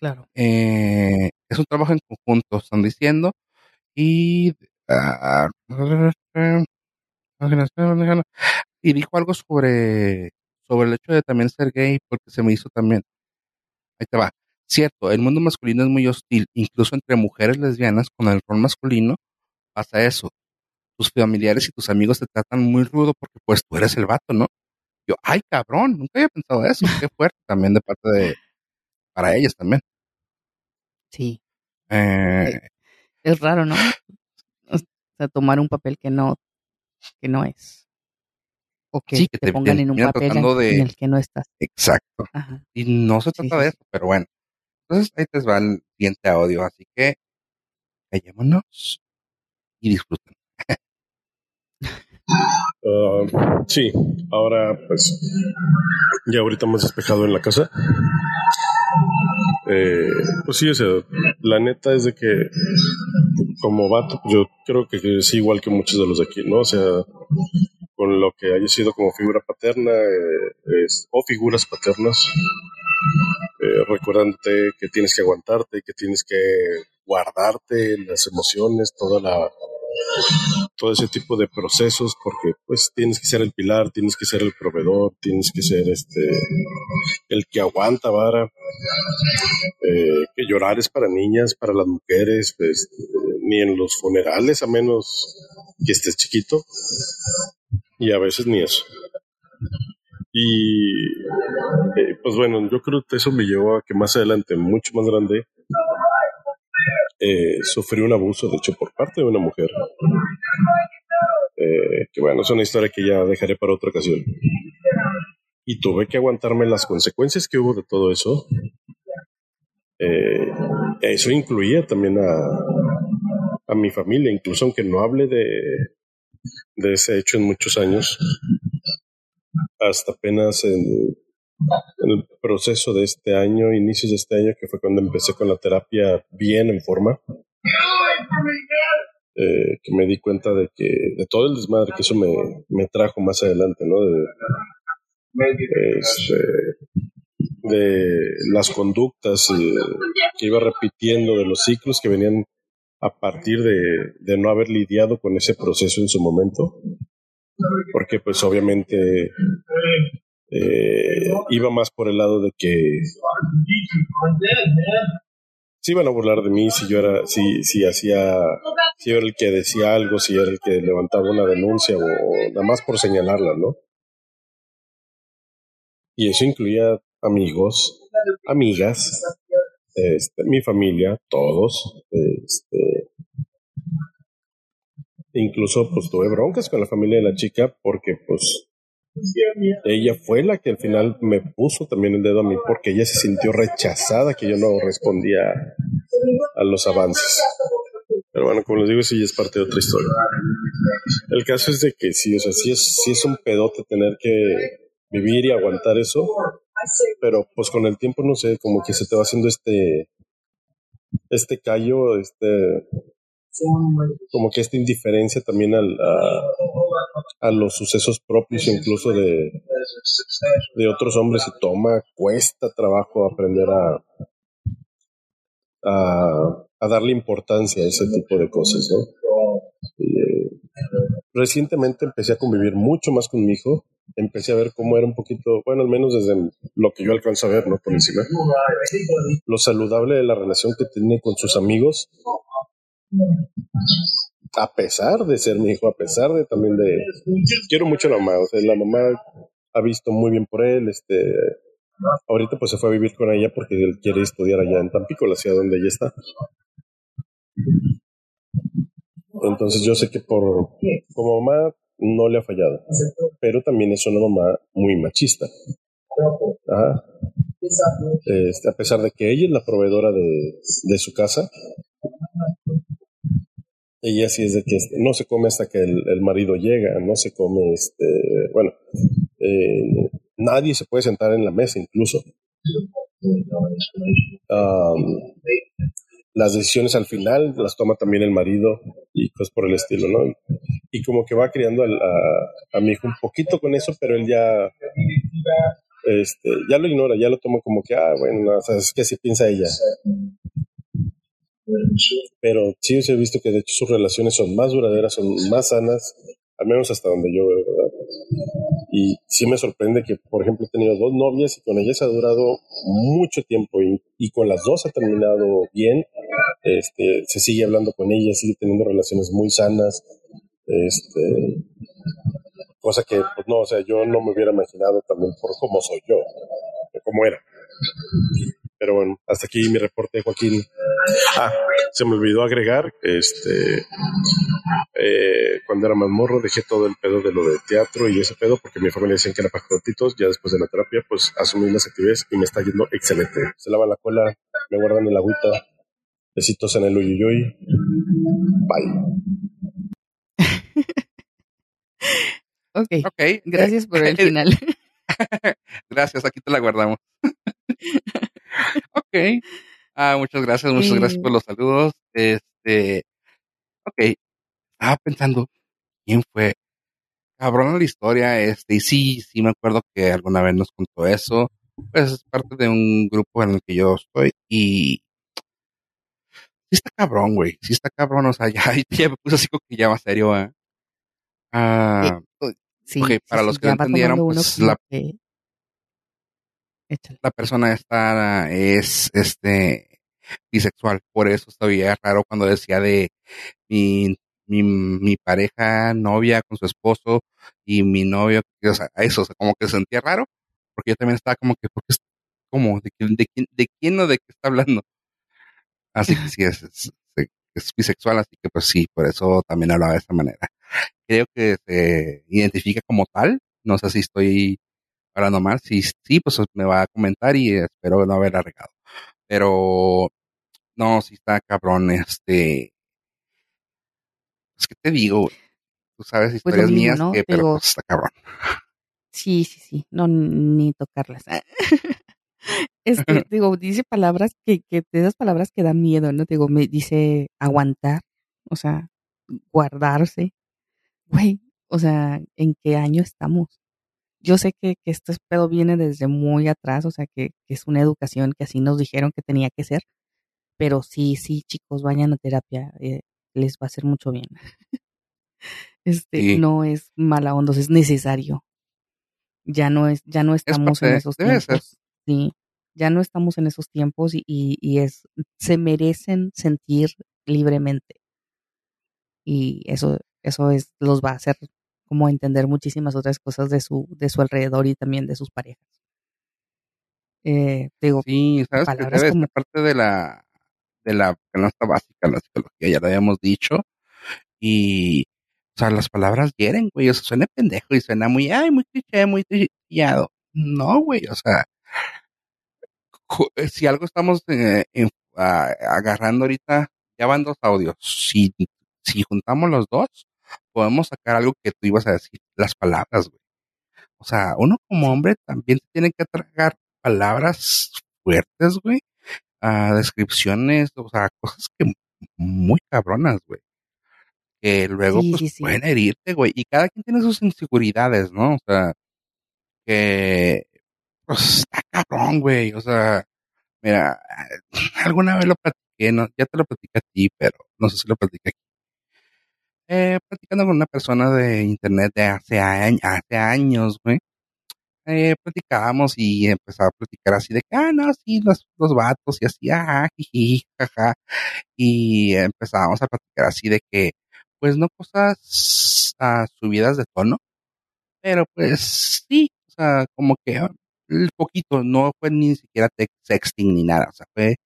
Claro. Eh, es un trabajo en conjunto, están diciendo. Y, ah, y dijo algo sobre, sobre el hecho de también ser gay, porque se me hizo también. Ahí te va. Cierto, el mundo masculino es muy hostil, incluso entre mujeres lesbianas con el rol masculino pasa eso. Tus familiares y tus amigos te tratan muy rudo porque pues tú eres el vato, ¿no? Yo, ay cabrón, nunca había pensado eso, qué fuerte también de parte de, para ellas también. Sí. Eh, Es raro, ¿no? O sea, tomar un papel que no, que no es. O que, Sí, que te, te pongan en un papel en, tratando de- en el que no estás. exacto. Ajá. Y no se trata sí, de sí. eso, pero bueno. Entonces ahí te va el siguiente audio, así que callémonos y disfruten. [LAUGHS] Ah, sí, ahora pues ya ahorita más despejado en la casa. Eh, pues sí, o sea, la neta es de que como vato, yo creo que es igual que muchos de los de aquí, ¿no? O sea, con lo que haya sido como figura paterna eh, es- o figuras paternas, eh, que tienes que aguantarte, que tienes que guardarte las emociones, toda la todo ese tipo de procesos porque pues tienes que ser el pilar, tienes que ser el proveedor, tienes que ser este el que aguanta vara, eh, que llorar es para niñas, para las mujeres, pues, ni en los funerales a menos que estés chiquito y a veces ni eso. Y eh, pues bueno, yo creo que eso me llevó a que más adelante, mucho más grande, eh, sufrí un abuso, de hecho, por parte de una mujer. Eh, que bueno, es una historia que ya dejaré para otra ocasión. Y tuve que aguantarme las consecuencias que hubo de todo eso. Eh, eso incluía también a, a mi familia, incluso aunque no hable de ese hecho en muchos años, hasta apenas en, en el proceso de este año, inicios de este año, que fue cuando empecé con la terapia bien en forma, eh, que me di cuenta de que de todo el desmadre que eso me, me trajo más adelante, ¿no? De, eh, de las conductas eh, que iba repitiendo, de los ciclos que venían a partir de, de no haber lidiado con ese proceso en su momento, porque pues obviamente eh, iba más por el lado de que se iban a burlar de mí si yo era, si, si hacía, si era el que decía algo, si era el que levantaba una denuncia o, o nada más por señalarla, ¿no? Y eso incluía amigos, amigas, este, mi familia, todos, este, incluso pues tuve broncas con la familia de la chica porque pues ella fue la que al final me puso también el dedo a mí porque ella se sintió rechazada que yo no respondía a los avances. Pero bueno, como les digo, sí es parte de otra historia. El caso es de que sí, o sea, sí es, sí es un pedote tener que vivir y aguantar eso, pero pues con el tiempo, no sé, como que se te va haciendo este, este callo, este, como que esta indiferencia también al, a, a los sucesos propios incluso de, de otros hombres y toma, cuesta trabajo aprender a, a, a darle importancia a ese tipo de cosas, ¿no? Y, eh, recientemente empecé a convivir mucho más con mi hijo, empecé a ver cómo era un poquito, bueno, al menos desde lo que yo alcanzo a ver, ¿no? Por encima, lo saludable de la relación que tiene con sus amigos, a pesar de ser mi hijo, a pesar de también de... Quiero mucho a la mamá, o sea, la mamá ha visto muy bien por él, este... Ahorita pues se fue a vivir con ella porque él quiere estudiar allá en Tampico, la ciudad donde ella está. Entonces yo sé que por como mamá no le ha fallado, pero también es una mamá muy machista. Ajá. Este, a pesar de que ella es la proveedora de, de su casa, ella sí es de que no se come hasta que el, el marido llega, no se come, este, bueno, eh, nadie se puede sentar en la mesa incluso. Um, las decisiones al final las toma también el marido y cosas por el estilo, ¿no? Y, como que va criando a, mi hijo un poquito con eso, pero él ya, este, ya lo ignora, ya lo toma como que, ah, bueno, no, o sea, es que piensa ella. Pero sí os he visto que de hecho sus relaciones son más duraderas, son más sanas, al menos hasta donde yo veo, ¿verdad? Y sí me sorprende que, por ejemplo, he tenido dos novias y con ellas ha durado mucho tiempo y, con las dos ha terminado bien. Este, se sigue hablando con ellas, sigue teniendo relaciones muy sanas. Este, cosa que, pues no, o sea, yo no me hubiera imaginado también por cómo soy yo, cómo era. Pero bueno, hasta aquí mi reporte, Joaquín. Ah, se me olvidó agregar, este, eh, cuando era más morro dejé todo el pedo de lo de teatro y ese pedo porque mi familia decían que era para jotitos, ya después de la terapia pues asumí las actividades y me está yendo excelente. Se lavan la cola, me guardan el agüita, besitos en el uyuyuy. Bye. [LAUGHS] Ok, Ok. eh, gracias por el [LAUGHS] final. [LAUGHS] gracias, aquí te la guardamos. ok. Ah, muchas gracias, muchas gracias por los saludos. Este, ok. Estaba pensando, ¿quién fue? Cabrón la historia, este, y sí, sí me acuerdo que alguna vez nos contó eso. Pues es parte de un grupo en el que yo estoy y sí está cabrón, güey. Sí está cabrón, o sea, ya, [LAUGHS] ya me puse así como que ya más serio, ¿eh? Ah, Sí, Ok, sí, para sí, los que no va entendieron, pues, la- que- la persona esta es este bisexual, por eso todavía es raro cuando decía de mi, mi, mi pareja, novia con su esposo y mi novio, o sea, eso, como que se sentía raro, porque yo también estaba como que, porque es ¿de de de quién o de qué está hablando? Así que sí, es, es, es bisexual, así que pues sí, por eso también hablaba de esa manera. Creo que se identifica como tal, no sé si estoy hablando mal, si sí, pues me va a comentar y espero no haberla regado. Pero no, si está cabrón, este. Es que te digo, tú sabes Pues historias mismo, mías, ¿no? que, pero Digo, pues está cabrón. sí, sí, sí, no, ni tocarlas. [LAUGHS] Este, [LAUGHS] digo, dice palabras que, que, de esas palabras que dan miedo, ¿no? Digo, me dice aguantar, o sea, guardarse. Güey, o sea, ¿en qué año estamos? Yo sé que, que este pedo viene desde muy atrás, o sea, que, que es una educación que así nos dijeron que tenía que ser, pero sí, sí, chicos, vayan a terapia, eh, les va a hacer mucho bien. Este, Sí, no es mala onda, es necesario. Ya no es, ya no es estamos en esos ser. tiempos, sí, ya no estamos en esos tiempos y, y, y es, se merecen sentir libremente. Y eso, eso es, los va a hacer como entender muchísimas otras cosas de su, de su alrededor y también de sus parejas. Eh, digo, Sí, sabes que como, parte de la, de la canasta básica, la psicología, ya lo habíamos dicho. Y, o sea, las palabras hieren, güey, o sea, suena pendejo y suena muy, ay, muy cliché, muy trillado. No, güey, o sea, eh, si algo estamos eh, en- a- agarrando ahorita, ya van dos audios. Si, si juntamos los dos, podemos sacar algo que tú ibas a decir, las palabras, güey. O sea, uno como hombre también tiene que tragar palabras fuertes, güey, a descripciones, o sea, cosas que muy cabronas, güey, que luego sí, pues sí, sí, pueden herirte, güey, y cada quien tiene sus inseguridades, ¿no? O sea, que pues está cabrón, güey, o sea, mira, [LAUGHS] alguna vez lo platiqué, no, ya te lo platiqué a ti, pero no sé si lo platiqué aquí. Eh, platicando con una persona de internet de hace hace años, güey, eh, platicábamos y empezaba a platicar así de que, ah, no, sí, los, los vatos y así, ajá, jiji, jaja, y empezábamos a platicar así de que, pues no cosas ah, subidas de tono, pero pues sí, o sea, como que ah, el poquito, no fue ni siquiera sexting ni nada, o sea, fue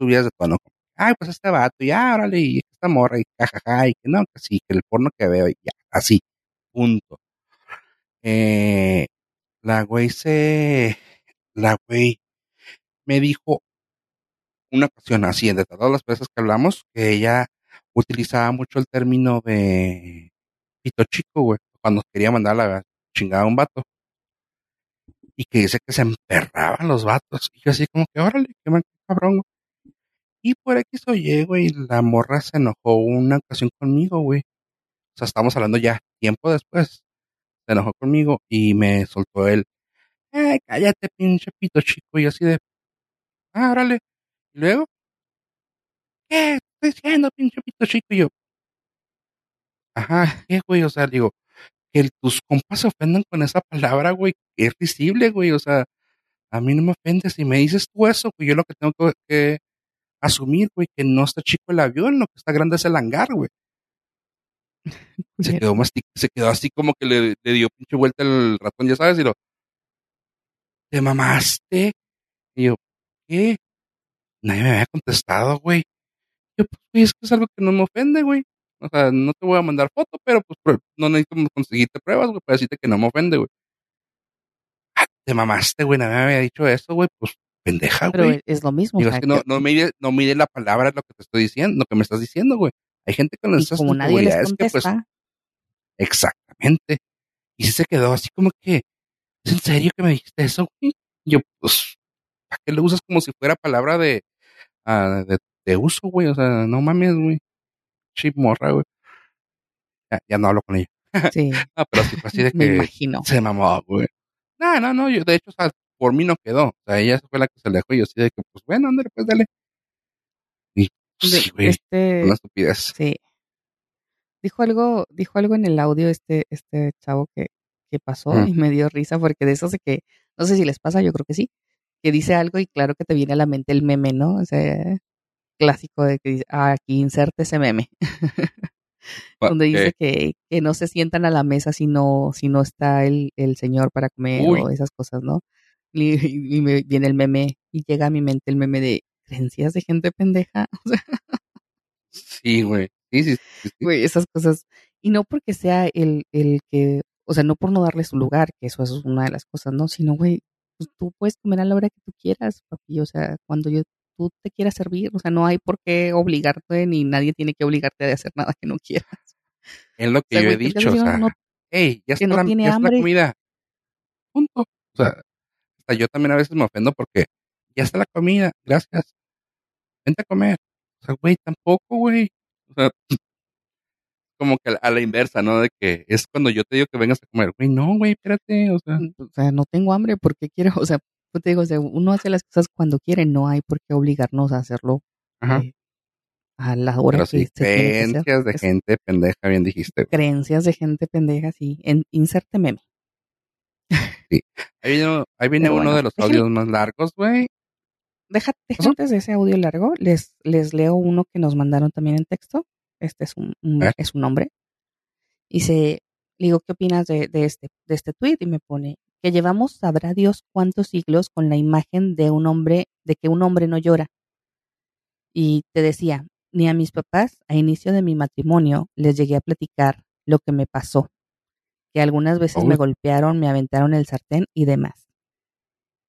subidas de tono, como, ay, pues este vato, ya, órale, y esta morra, y jajaja, y que no, que sí, que el porno que veo, y ya, así, punto. Eh, la güey se, la güey me dijo una ocasión así, de todas las veces que hablamos, que ella utilizaba mucho el término de pito chico, güey, cuando quería mandar la chingada a un vato, y que dice que se emperraban los vatos, y yo así como que, órale, qué mal cabrón. Y por X o Y, güey, la morra se enojó una ocasión conmigo, güey. O sea, estamos hablando ya tiempo después. Se enojó conmigo y me soltó el, ay, cállate, pinche pito chico, y así de, ah, órale. Y luego, ¿qué? Estoy diciendo, pinche pito chico, y yo, ajá, ¿qué, güey? O sea, digo, que tus compas se ofendan con esa palabra, güey, es risible, güey, o sea, a mí no me ofendes. Si me dices tú eso, güey, yo lo que tengo que asumir, güey, que no está chico el avión, lo que está grande es el hangar, güey. [LAUGHS] Se quedó mastic, se quedó así como que le, le dio pinche vuelta el ratón, ya sabes, y lo, ¿te mamaste? Y yo, ¿qué? Nadie me había contestado, güey. Yo, pues, güey, es que es algo que no me ofende, güey. O sea, no te voy a mandar foto, pero pues no necesito conseguirte pruebas, güey, para decirte que no me ofende, güey. Ah, te mamaste, güey, nadie me había dicho eso, güey. Pues, pendeja, Pero güey. es, es lo mismo, Digo, es que no, no mide la palabra lo que te estoy diciendo, lo que me estás diciendo, güey. Hay gente con esas como nadie les inseguridades que, pues, exactamente. Y sí se quedó así como que, ¿es en serio que me dijiste eso, güey? Y yo, pues, ¿para qué lo usas como si fuera palabra de, ah, de, de uso, güey? O sea, no mames, güey. Chip morra, güey. Ya, ya no hablo con ella. sí, [LAUGHS] Ah, pero sí fue así de me que imagino. se mamó, güey. No, no, no, yo de hecho, o sea, por mí no quedó. O sea, ella fue la que se alejó y yo así de que, pues bueno, ándale, pues dale. Sí, güey, este, una estupidez. sí, dijo algo, dijo algo en el audio este, este chavo que, que pasó Mm. y me dio risa porque de eso de que, no sé si les pasa, yo creo que sí, que dice algo y claro que te viene a la mente el meme, ¿no? O sea, clásico de que dice, ah, aquí inserte ese meme. [LAUGHS] donde dice que, que, no se sientan a la mesa si no, si no está el, el señor para comer o esas cosas, ¿no? Y, me viene el meme y llega a mi mente el meme de creencias de gente pendeja. [LAUGHS] sí, güey. Sí, sí, sí, Güey, esas cosas. Y no porque sea el, el que, o sea, no por no darle su lugar, que eso, es una de las cosas, ¿no? Sino, güey, pues tú puedes comer a la hora que tú quieras, papi. O sea, cuando yo tú te quieras servir, o sea, no hay por qué obligarte ni nadie tiene que obligarte a hacer nada que no quieras. Es lo que yo he dicho, o sea, hey, ya, está, ya está la comida. Punto. O sea, hasta yo también a veces me ofendo porque ya está la comida, gracias. Vente a comer. O sea, güey, tampoco, güey. O sea, [LAUGHS] como que a la inversa, ¿no? De que es cuando yo te digo que vengas a comer, güey, no, güey, espérate, o sea. O sea, no tengo hambre porque quiero, [LAUGHS] o sea, pues te digo, o sea, uno hace las cosas cuando quiere, no hay por qué obligarnos a hacerlo eh, a la hora Pero que creencias de gente pendeja, bien dijiste. Creencias de gente pendeja, sí. En, inserte meme. Sí. Ahí viene, ahí [LAUGHS] viene uno de los audios más largos, güey. Déjate, antes de ese audio largo, les, les leo uno que nos mandaron también en texto. Este es un, es un hombre. Dice, le digo, ¿qué opinas de, de, este, de este tweet? Y me pone, que llevamos sabrá Dios cuántos siglos con la imagen de un hombre, de que un hombre no llora. Y te decía, ni a mis papás a inicio de mi matrimonio les llegué a platicar lo que me pasó que algunas veces me golpearon, me aventaron el sartén y demás.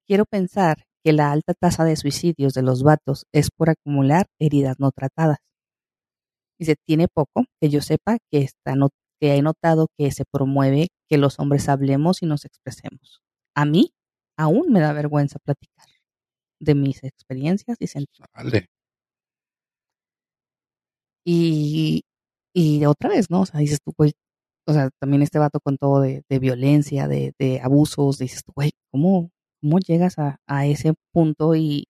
Quiero pensar que la alta tasa de suicidios de los vatos es por acumular heridas no tratadas. Y se tiene poco que yo sepa que, está que he notado que se promueve que los hombres hablemos y nos expresemos. A mí aún me da vergüenza platicar de mis experiencias y sentimientos. Y, y otra vez, ¿no? O sea, dices tú, güey, o sea, también este vato con todo de, violencia, de, de, abusos, dices, güey, ¿cómo, ¿cómo llegas a, a ese punto y,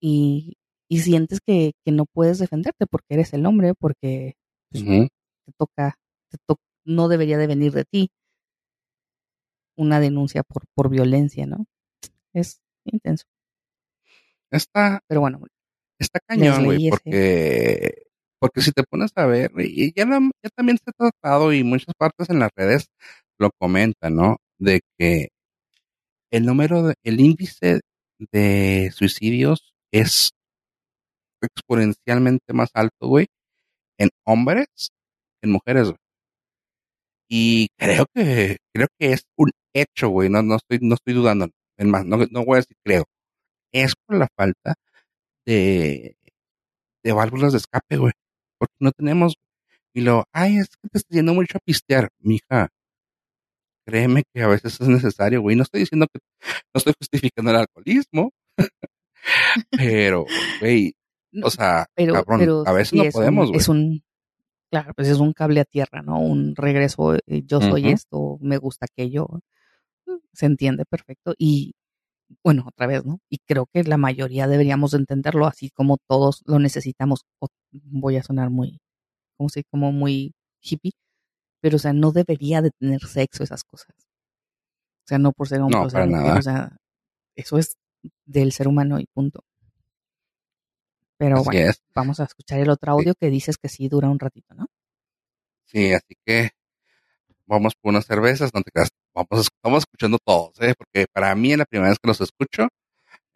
y, y sientes que, que, no puedes defenderte porque eres el hombre, porque pues, te toca, te no debería de venir de ti una denuncia por, por violencia, ¿no? Es intenso. Está, pero bueno, está cañón, güey, porque porque si te pones a ver, y ya, ya también se ha tratado y muchas partes en las redes lo comentan, ¿no? De que el número, de, el índice de suicidios es exponencialmente más alto, güey, en hombres que en mujeres, güey. Y creo que, creo que es un hecho, güey, no, no estoy, no estoy dudando, en más, no, no voy a decir creo. Es por la falta de, de válvulas de escape, güey porque no tenemos. Y lo, ay, es que te estoy yendo mucho a pistear, mija. Créeme que a veces es necesario, güey. No estoy diciendo que, no estoy justificando el alcoholismo, [LAUGHS] pero, güey, o sea, cabrón, a veces no podemos, güey. Es un, claro, pues es un cable a tierra, ¿no? Un regreso, eh, yo soy esto, me gusta aquello. Se entiende perfecto. Y bueno, otra vez, ¿no? Y creo que la mayoría deberíamos entenderlo así como todos lo necesitamos. voy a sonar muy, como si, como muy hippie, pero o sea, no debería de tener sexo esas cosas. O sea, no por ser hombre, no, o, sea, o sea, eso es del ser humano y punto. Pero bueno, vamos a escuchar el otro audio que dices que sí dura un ratito, ¿no? Sí, así que vamos por unas cervezas, no te quedas, vamos, estamos escuchando todos, ¿eh? porque para mí es la primera vez que los escucho.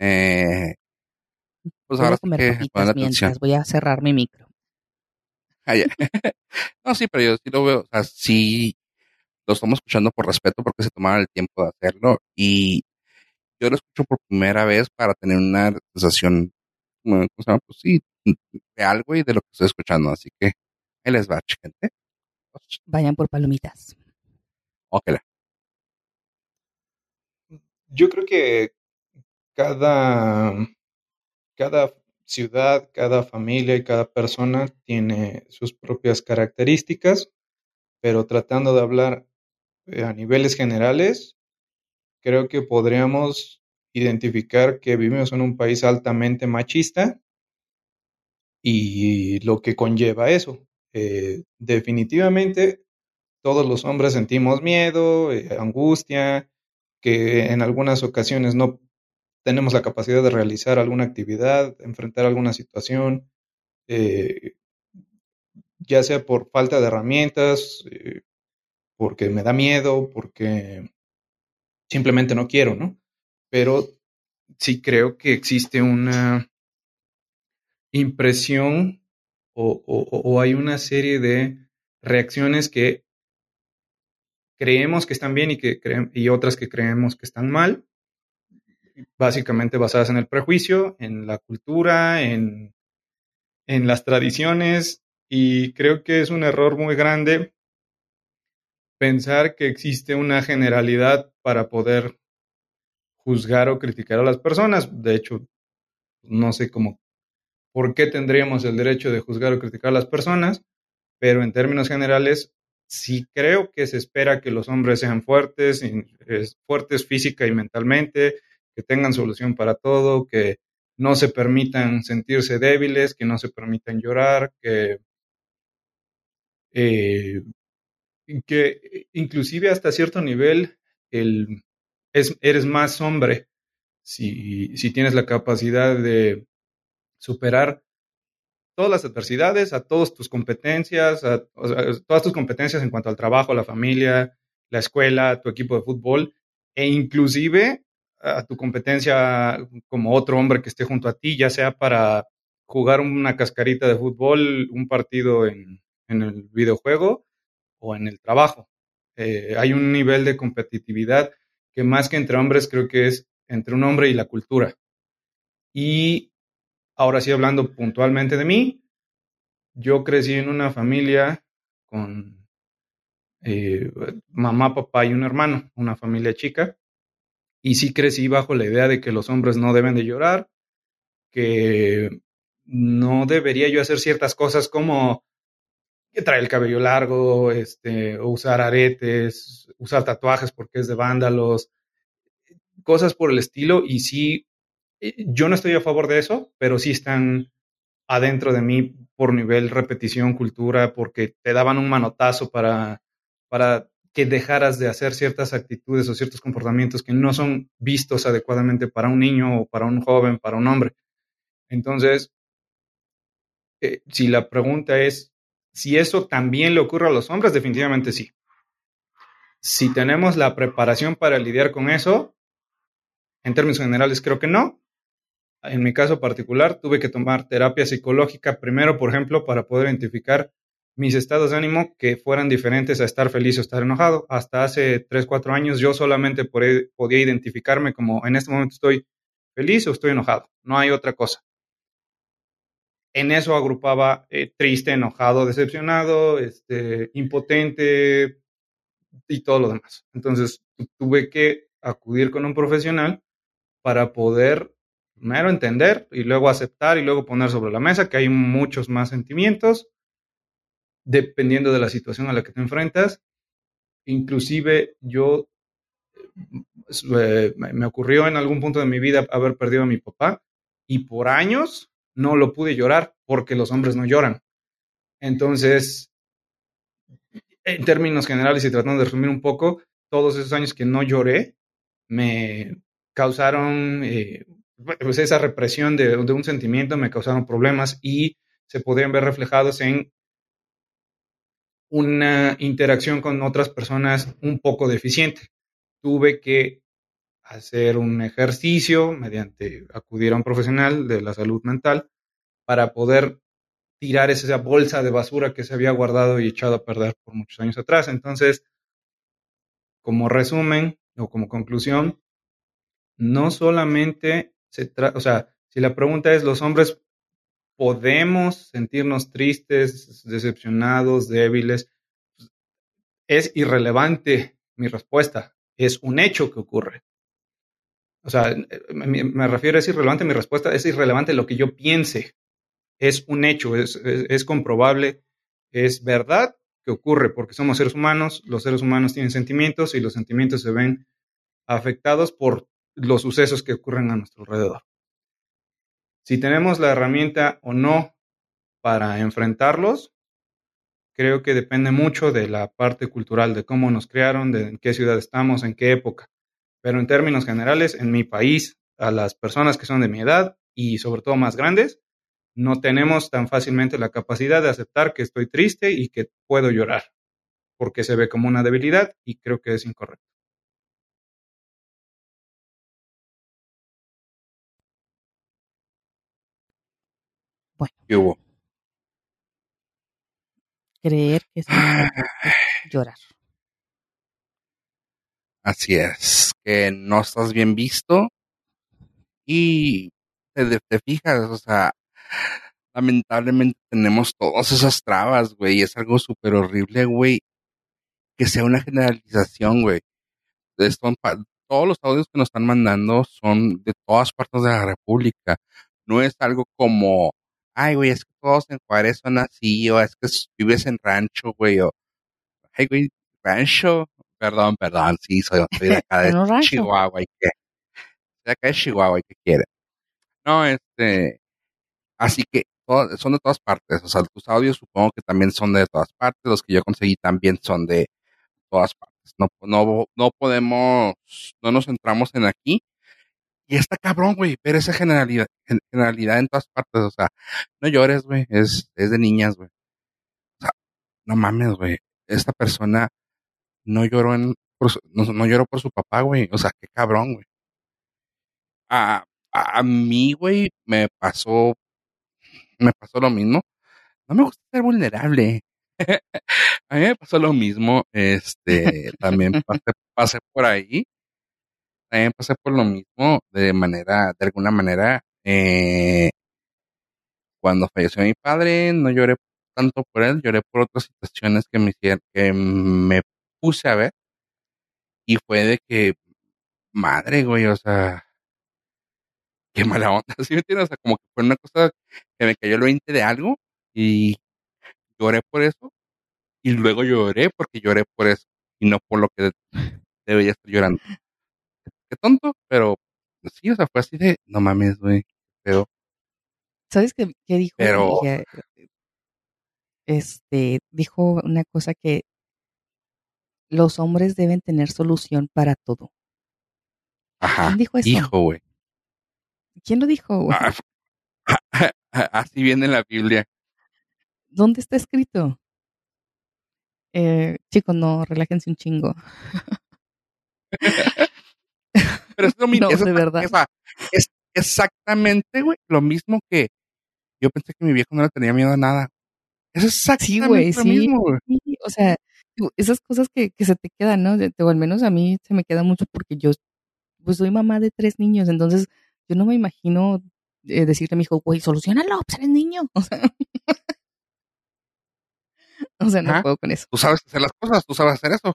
Eh, pues voy ahora a que mientras voy a cerrar mi micro. Ah, [LAUGHS] no, sí, pero yo sí lo veo, o sea, sí lo estamos escuchando por respeto porque se tomaron el tiempo de hacerlo y yo lo escucho por primera vez para tener una sensación. Pues sí, de algo y de lo que estoy escuchando, así que ahí les va, gente. Vayan por palomitas. Yo creo que cada, cada ciudad, cada familia y cada persona tiene sus propias características, pero tratando de hablar eh, a niveles generales, creo que podríamos identificar que vivimos en un país altamente machista y lo que conlleva eso. Eh, definitivamente todos los hombres sentimos miedo, eh, angustia, que en algunas ocasiones no tenemos la capacidad de realizar alguna actividad, enfrentar alguna situación. Eh, ya sea por falta de herramientas, eh, porque me da miedo, porque simplemente no quiero, ¿no? Pero sí creo que existe una impresión o, hay una serie de reacciones que creemos que están bien y, que y otras que creemos que están mal, básicamente basadas en el prejuicio, en la cultura, en, en las tradiciones, y creo que es un error muy grande pensar que existe una generalidad para poder juzgar o criticar a las personas. De hecho, no sé cómo, por qué tendríamos el derecho de juzgar o criticar a las personas, pero en términos generales, sí creo que se espera que los hombres sean fuertes, fuertes física y mentalmente, que tengan solución para todo, que no se permitan sentirse débiles, que no se permitan llorar, que, eh, que inclusive hasta cierto nivel el, es, eres más hombre si, si tienes la capacidad de superar todas las adversidades, a todas tus competencias, a, todas tus competencias en cuanto al trabajo, la familia, la escuela, tu equipo de fútbol, e inclusive a tu competencia como otro hombre que esté junto a ti, ya sea para jugar una cascarita de fútbol, un partido en, en el videojuego o en el trabajo. Eh, hay un nivel de competitividad que más que entre hombres creo que es entre un hombre y la cultura. Y Ahora sí, hablando puntualmente de mí, yo crecí en una familia con eh, mamá, papá y un hermano, una familia chica, y sí crecí bajo la idea de que los hombres no deben de llorar, que no debería yo hacer ciertas cosas como traer el cabello largo, este, usar aretes, usar tatuajes porque es de vándalos, cosas por el estilo, y sí eh, yo no estoy a favor de eso, pero sí están adentro de mí por nivel repetición, cultura, porque te daban un manotazo para, para que dejaras de hacer ciertas actitudes o ciertos comportamientos que no son vistos adecuadamente para un niño o para un joven, para un hombre. Entonces, eh, si la pregunta es si eso también le ocurre a los hombres, definitivamente sí. Si tenemos la preparación para lidiar con eso, en términos generales creo que no, en mi caso particular, tuve que tomar terapia psicológica primero, por ejemplo, para poder identificar mis estados de ánimo que fueran diferentes a estar feliz o estar enojado. Hasta hace 3, 4 años yo solamente podía identificarme como en este momento estoy feliz o estoy enojado. No hay otra cosa. En eso agrupaba eh, triste, enojado, decepcionado, este, impotente y todo lo demás. Entonces tuve que acudir con un profesional para poder primero entender y luego aceptar y luego poner sobre la mesa que hay muchos más sentimientos dependiendo de la situación a la que te enfrentas. Inclusive yo eh, me ocurrió en algún punto de mi vida haber perdido a mi papá y por años no lo pude llorar porque los hombres no lloran. Entonces, en términos generales y tratando de resumir un poco, todos esos años que no lloré me causaron eh, pues esa represión de, un sentimiento me causaron problemas y se podían ver reflejados en una interacción con otras personas un poco deficiente. Tuve que hacer un ejercicio mediante acudir a un profesional de la salud mental para poder tirar esa bolsa de basura que se había guardado y echado a perder por muchos años atrás. Entonces, como resumen o como conclusión, no solamente o sea, si la pregunta es, ¿los hombres podemos sentirnos tristes, decepcionados, débiles? Es irrelevante mi respuesta, es un hecho que ocurre. O sea, me, refiero, es irrelevante mi respuesta, es irrelevante lo que yo piense. Es un hecho, es, es comprobable, es verdad que ocurre porque somos seres humanos, los seres humanos tienen sentimientos y los sentimientos se ven afectados por los sucesos que ocurren a nuestro alrededor. Si tenemos la herramienta o no para enfrentarlos, creo que depende mucho de la parte cultural, de cómo nos crearon, de en qué ciudad estamos, en qué época. Pero en términos generales, en mi país, a las personas que son de mi edad y sobre todo más grandes, no tenemos tan fácilmente la capacidad de aceptar que estoy triste y que puedo llorar, porque se ve como una debilidad y creo que es incorrecto. Bueno. ¿Qué hubo? Creer que es llorar. Así es, que no estás bien visto y te, te fijas, o sea, lamentablemente tenemos todas esas trabas, güey, y es algo súper horrible, güey, que sea una generalización, güey. Todos los audios que nos están mandando son de todas partes de la República. No es algo como, ay, güey, es que todos en Juárez son así, o es que vives en rancho, güey, o, ay, güey, rancho, perdón, perdón, sí, soy, soy de acá [LAUGHS] de Chihuahua, y que, de acá de Chihuahua, y que quiere. No, este, así que son de todas partes, o sea, tus audios supongo que también son de todas partes, los que yo conseguí también son de todas partes. No, no, no podemos, no nos centramos en aquí. Y está cabrón, güey, ver esa generalidad, generalidad en todas partes, o sea, no llores, güey, es, es de niñas, güey. O sea, no mames, güey, esta persona no lloró en, por su, no, lloró por su papá, güey, o sea, qué cabrón, güey. A, a, a mí, güey, me pasó, me pasó lo mismo. No me gusta ser vulnerable. [LAUGHS] a mí me pasó lo mismo, este, también pasé, pasé por ahí, también pasé por lo mismo de manera, de alguna manera, eh, cuando falleció mi padre, no lloré tanto por él, lloré por otras situaciones que me hicieron, que me puse a ver, y fue de que, madre, güey, o sea, qué mala onda, [LAUGHS] ¿sí me entiendes? O sea, como que fue una cosa que me cayó el 20 de algo, y lloré por eso, y luego lloré porque lloré por eso y no por lo que debería estar llorando. Qué tonto, pero sí, o sea, fue así de, no mames, güey, pero... ¿Sabes qué, qué dijo? Pero... Este, dijo una cosa que los hombres deben tener solución para todo. Ajá. ¿Quién dijo eso? Hijo, güey. ¿Quién lo dijo, güey? Ah, [LAUGHS] así viene en la Biblia. ¿Dónde está escrito? Eh, chicos, no, relájense un chingo. [LAUGHS] [LAUGHS] Pero es lo mismo. No, es, de verdad. Es, exactamente, güey, lo mismo que yo pensé que mi viejo no le tenía miedo a nada. Es exactamente sí, güey, lo sí, mismo, güey. sí. O sea, esas cosas que, que se te quedan, ¿no? O al menos a mí se me queda mucho porque yo, pues soy mamá de tres niños, entonces yo no me imagino eh, decirle a mi hijo, güey, solucionalo, pues eres niño. [LAUGHS] O sea, o sea no puedo con eso. Tú sabes hacer las cosas, tú sabes hacer eso.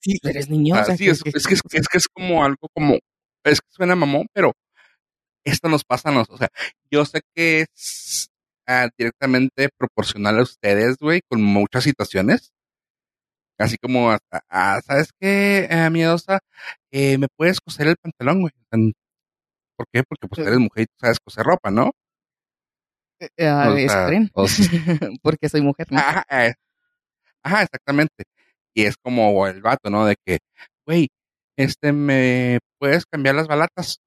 Sí, eres niño. o sea, sí, que- es, que- es que es, es que es como algo como, es que suena mamón, pero esto nos pasa a nosotros. O sea, yo sé que es ah, directamente proporcional a ustedes, güey, con muchas situaciones. Así como, hasta, ah, ¿sabes qué, eh, miedosa? Eh, ¿Me puedes coser el pantalón, güey? ¿Por qué? Porque pues eres mujer y tú sabes coser ropa, ¿no? Eh, ah, O sea, creen. o sea, [LAUGHS] Porque soy mujer, ¿no? Ajá, eh, ajá, exactamente. Y es como el vato, ¿no? De que, güey, este, ¿me puedes cambiar las balatas?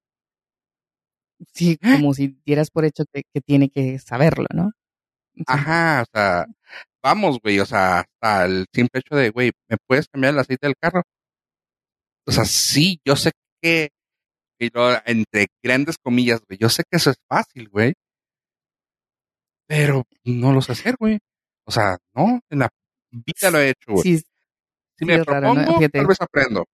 Sí, como si dieras por hecho que, que tiene que saberlo, ¿no? Sí. Ajá, o sea, vamos, güey, o sea, hasta el simple hecho de, güey, ¿me puedes cambiar el aceite del carro? O sea, sí, yo sé que, y lo- entre grandes comillas, güey, yo sé que eso es fácil, güey, pero no lo sé hacer, güey. O sea, no, en la vida lo he hecho, güey. Sí, si sí me es raro, ¿no? propongo, Fíjate. tal vez aprendo.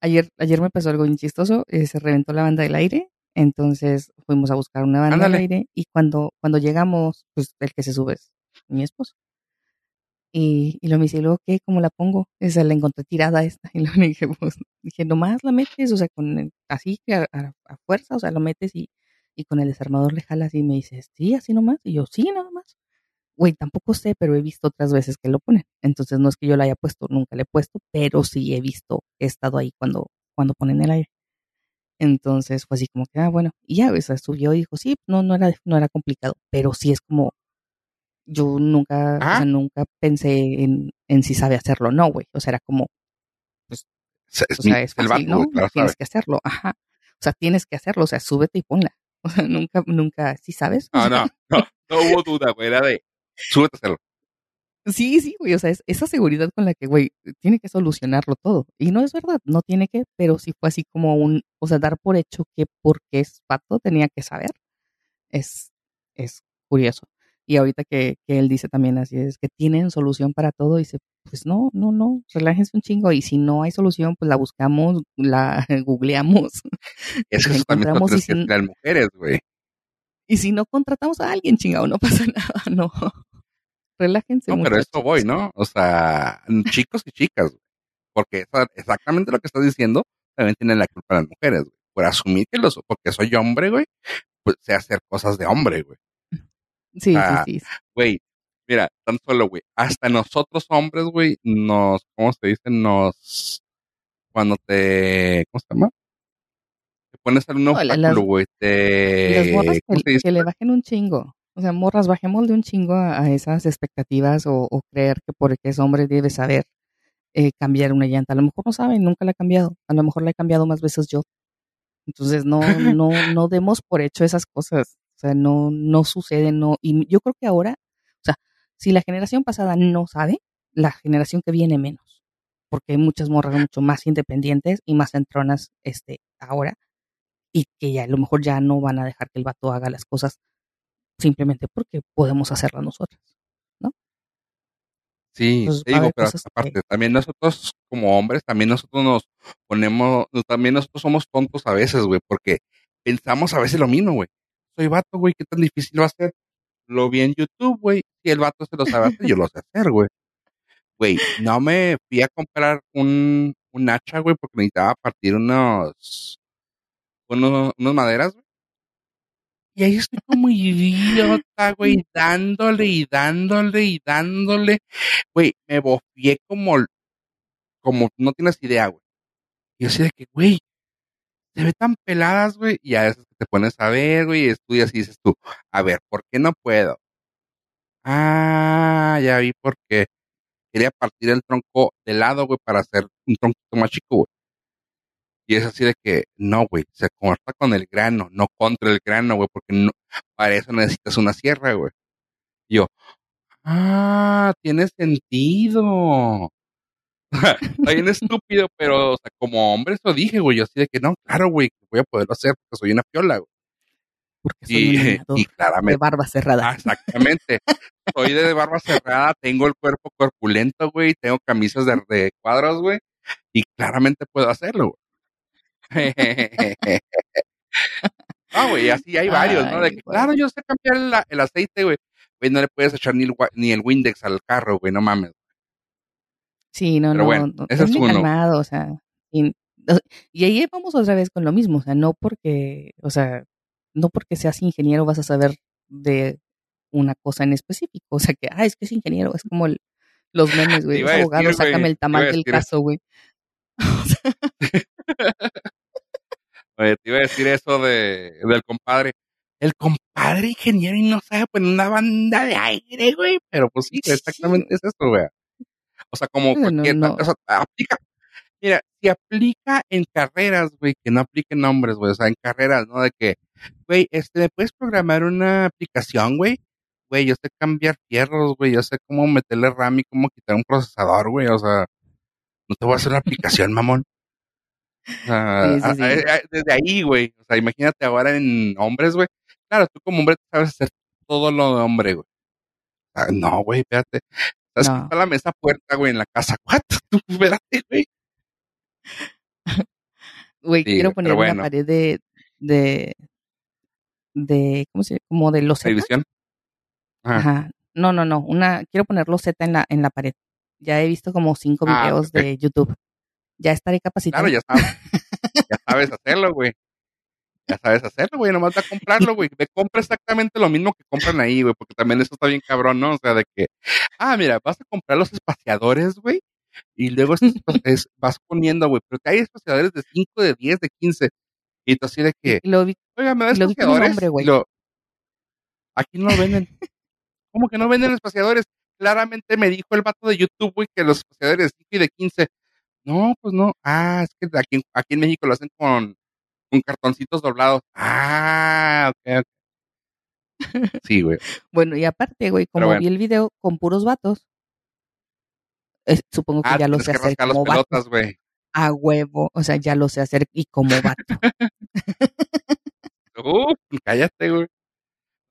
ayer, ayer me pasó algo bien chistoso, eh, se reventó la banda del aire, entonces fuimos a buscar una banda Ándale. del aire y cuando, cuando llegamos, pues el que se sube es mi esposo. Y, y lo me dice, ¿y luego qué? ¿Cómo la pongo? Esa la encontré tirada esta. [LAUGHS] Y luego le dije, pues, dije, nomás la metes, o sea, con así a, a- a fuerza, o sea, lo metes y, y con el desarmador le jalas y me dice, sí, así nomás. Y yo, sí, nada más. Güey, tampoco sé, pero he visto otras veces que lo ponen. Entonces no es que yo la haya puesto, nunca la he puesto, pero sí he visto, he estado ahí cuando, cuando ponen el aire. Entonces fue así como que, ah, bueno, y ya, o sea, subió y dijo, sí, no, no era, no era complicado, pero sí es como, yo nunca, o sea, nunca pensé en, en si sabe hacerlo o no, güey. O sea, era como, Se- es o sea, es fácil, ¿no? claro, tienes sabe. que hacerlo, ajá. O sea, tienes que hacerlo, o sea, súbete y ponla. [LAUGHS] O sea, nunca, nunca, ¿sí sabes? No, no, [LAUGHS] no, no hubo duda, güey, era de, súbete a hacerlo. Sí, sí, güey, o sea, es esa seguridad con la que, güey, tiene que solucionarlo todo. Y no es verdad, no tiene que, pero sí fue así como un, o sea, dar por hecho que porque es pato tenía que saber. Es, es curioso. Y ahorita que, que él dice también así, es que tienen solución para todo, dice, pues no, no, no, relájense un chingo. Y si no hay solución, pues la buscamos, la [LAUGHS] googleamos. Eso es también encontramos lo y que si, las mujeres, güey. y si no contratamos a alguien, chingado, no pasa [LAUGHS] nada, no. Relájense, No, pero muchachos. eso voy, ¿no? O sea, chicos y chicas, güey. Porque exactamente lo que estás diciendo también tienen la culpa las mujeres, güey. Por asumir que los, porque soy hombre, güey, pues sé hacer cosas de hombre, güey. Sí, Ah, sí, sí. Güey, mira, tan solo, güey, hasta nosotros hombres, güey, nos, ¿cómo se dice? Nos, cuando te, ¿cómo se llama? Te pones en un obstáculo, güey, las te, ¿cómo que, se dice? que le bajen un chingo. O sea, morras, bajemos de un chingo a, a esas expectativas o, o creer que porque es hombre debe saber eh, cambiar una llanta. A lo mejor no sabe, nunca la ha cambiado. A lo mejor la he cambiado más veces yo. Entonces, no, [LAUGHS] no, no demos por hecho esas cosas. O sea, no, no sucede, no. Y yo creo que ahora, o sea, si la generación pasada no sabe, la generación que viene menos. Porque hay muchas morras mucho más independientes y más centronas este, ahora. Y que ya a lo mejor ya no van a dejar que el vato haga las cosas simplemente porque podemos hacerlas nosotras, ¿no? Sí, Entonces te digo, pero que, aparte, también nosotros como hombres, también nosotros nos ponemos, también nosotros somos tontos a veces, güey, porque pensamos a veces lo mismo, güey. Soy vato, güey, ¿qué tan difícil va a ser? Lo vi en YouTube, güey. Si el vato se lo sabe hacer, yo lo sé hacer, güey. Güey, no me fui a comprar un, un hacha, güey, porque necesitaba partir unos, unos, unos maderas, güey. Y ahí estoy como idiota, güey, dándole y dándole y dándole. Güey, me bofié como, como no tienes idea, güey. Y así de que, güey, se ve tan peladas, güey. Y a veces te pones a ver, güey, y estudias y dices tú, a ver, ¿por qué no puedo? Ah, ya vi por qué. Quería partir el tronco de lado, güey, para hacer un tronquito más chico, güey. Y es así de que, no, güey, se corta con el grano, no contra el grano, güey, porque no, para eso necesitas una sierra, güey. Y yo, ah, tiene sentido. Está bien estúpido, pero, o sea, como hombre eso dije, güey, yo así de que, no, claro, güey, voy a poderlo hacer porque soy una piola, güey. porque soy un [LAUGHS] Y, leñador y de barba cerrada. ah, exactamente, soy de barba cerrada, tengo el cuerpo corpulento, güey, tengo camisas de, de cuadros, güey, y claramente puedo hacerlo, güey. [LAUGHS] Ah, güey, así hay varios, ¿no? De que, güey. claro, yo sé cambiar el, el aceite, güey. Güey, no le puedes echar ni el, ni el Windex al carro, güey, no mames. Sí, no, Pero no, bueno, no, ese es uno. calmado, o sea, y, ahí vamos otra vez con lo mismo, o sea, no porque, o sea, no porque seas ingeniero vas a saber de una cosa en específico, o sea, que, ah, es que es ingeniero, es como el- los memes, [LAUGHS] güey, es abogado, decir, sácame el tamal del caso, güey. [LAUGHS] Oye, te iba a decir eso de, del compadre. El compadre ingeniero y no sabe poner una banda de aire, güey. Pero pues sí, exactamente es eso, güey. O sea, como No, no, cualquier, no. o sea, aplica, mira, si aplica en carreras, güey, que no aplique en nombres, güey, o sea, en carreras, ¿no? De que, güey, este, ¿me puedes programar una aplicación, güey? Güey, yo sé cambiar fierros, güey, yo sé cómo meterle RAM y cómo quitar un procesador, güey, o sea, no te voy a hacer una aplicación, mamón. O sea, Sí, sí, a- sí. a- a- desde ahí, güey, o sea, imagínate ahora en hombres, güey. Claro, tú como hombre sabes hacer todo lo de hombre, güey. Ah, no, güey, espérate. ¿Sabes que No. está la mesa puerta, güey, en la casa? ¿What? [LAUGHS] Tú, espérate, güey. Güey, quiero poner pero una bueno, pared de, de, de, ¿cómo se Como de loseta. televisión. Ajá. Ajá. No, no, no, una, quiero poner loseta en la, en la pared. Ya he visto como cinco Ah, videos de YouTube. Ya estaré Claro, capacitada. ya sabes, ya sabes hacerlo, güey. Ya sabes hacerlo, güey, nomás a comprarlo, güey. Ve, compra exactamente lo mismo que compran ahí, güey, porque también eso está bien cabrón, ¿no? O sea, de que, ah, mira, vas a comprar los espaciadores, güey, y luego [LAUGHS] es- vas poniendo, güey, pero que hay espaciadores de 5, de 10, de 15, y tú así de que, lo vi, oiga, ¿me da espaciadores? güey. lo, aquí no lo venden. ¿Cómo que no venden espaciadores? Claramente me dijo el vato de YouTube, güey, que los espaciadores de 5 y de 15. No, pues no. Ah, es que aquí, aquí en México lo hacen con, con cartoncitos doblados. Ah, ok, [LAUGHS] Sí, güey. Bueno, y aparte, güey, como bueno. vi el video con puros vatos, eh, supongo que Ah, ya lo sé hacer las pelotas, güey. A huevo, o sea, ya lo sé hacer y como vato. [LAUGHS] Uh, cállate, güey.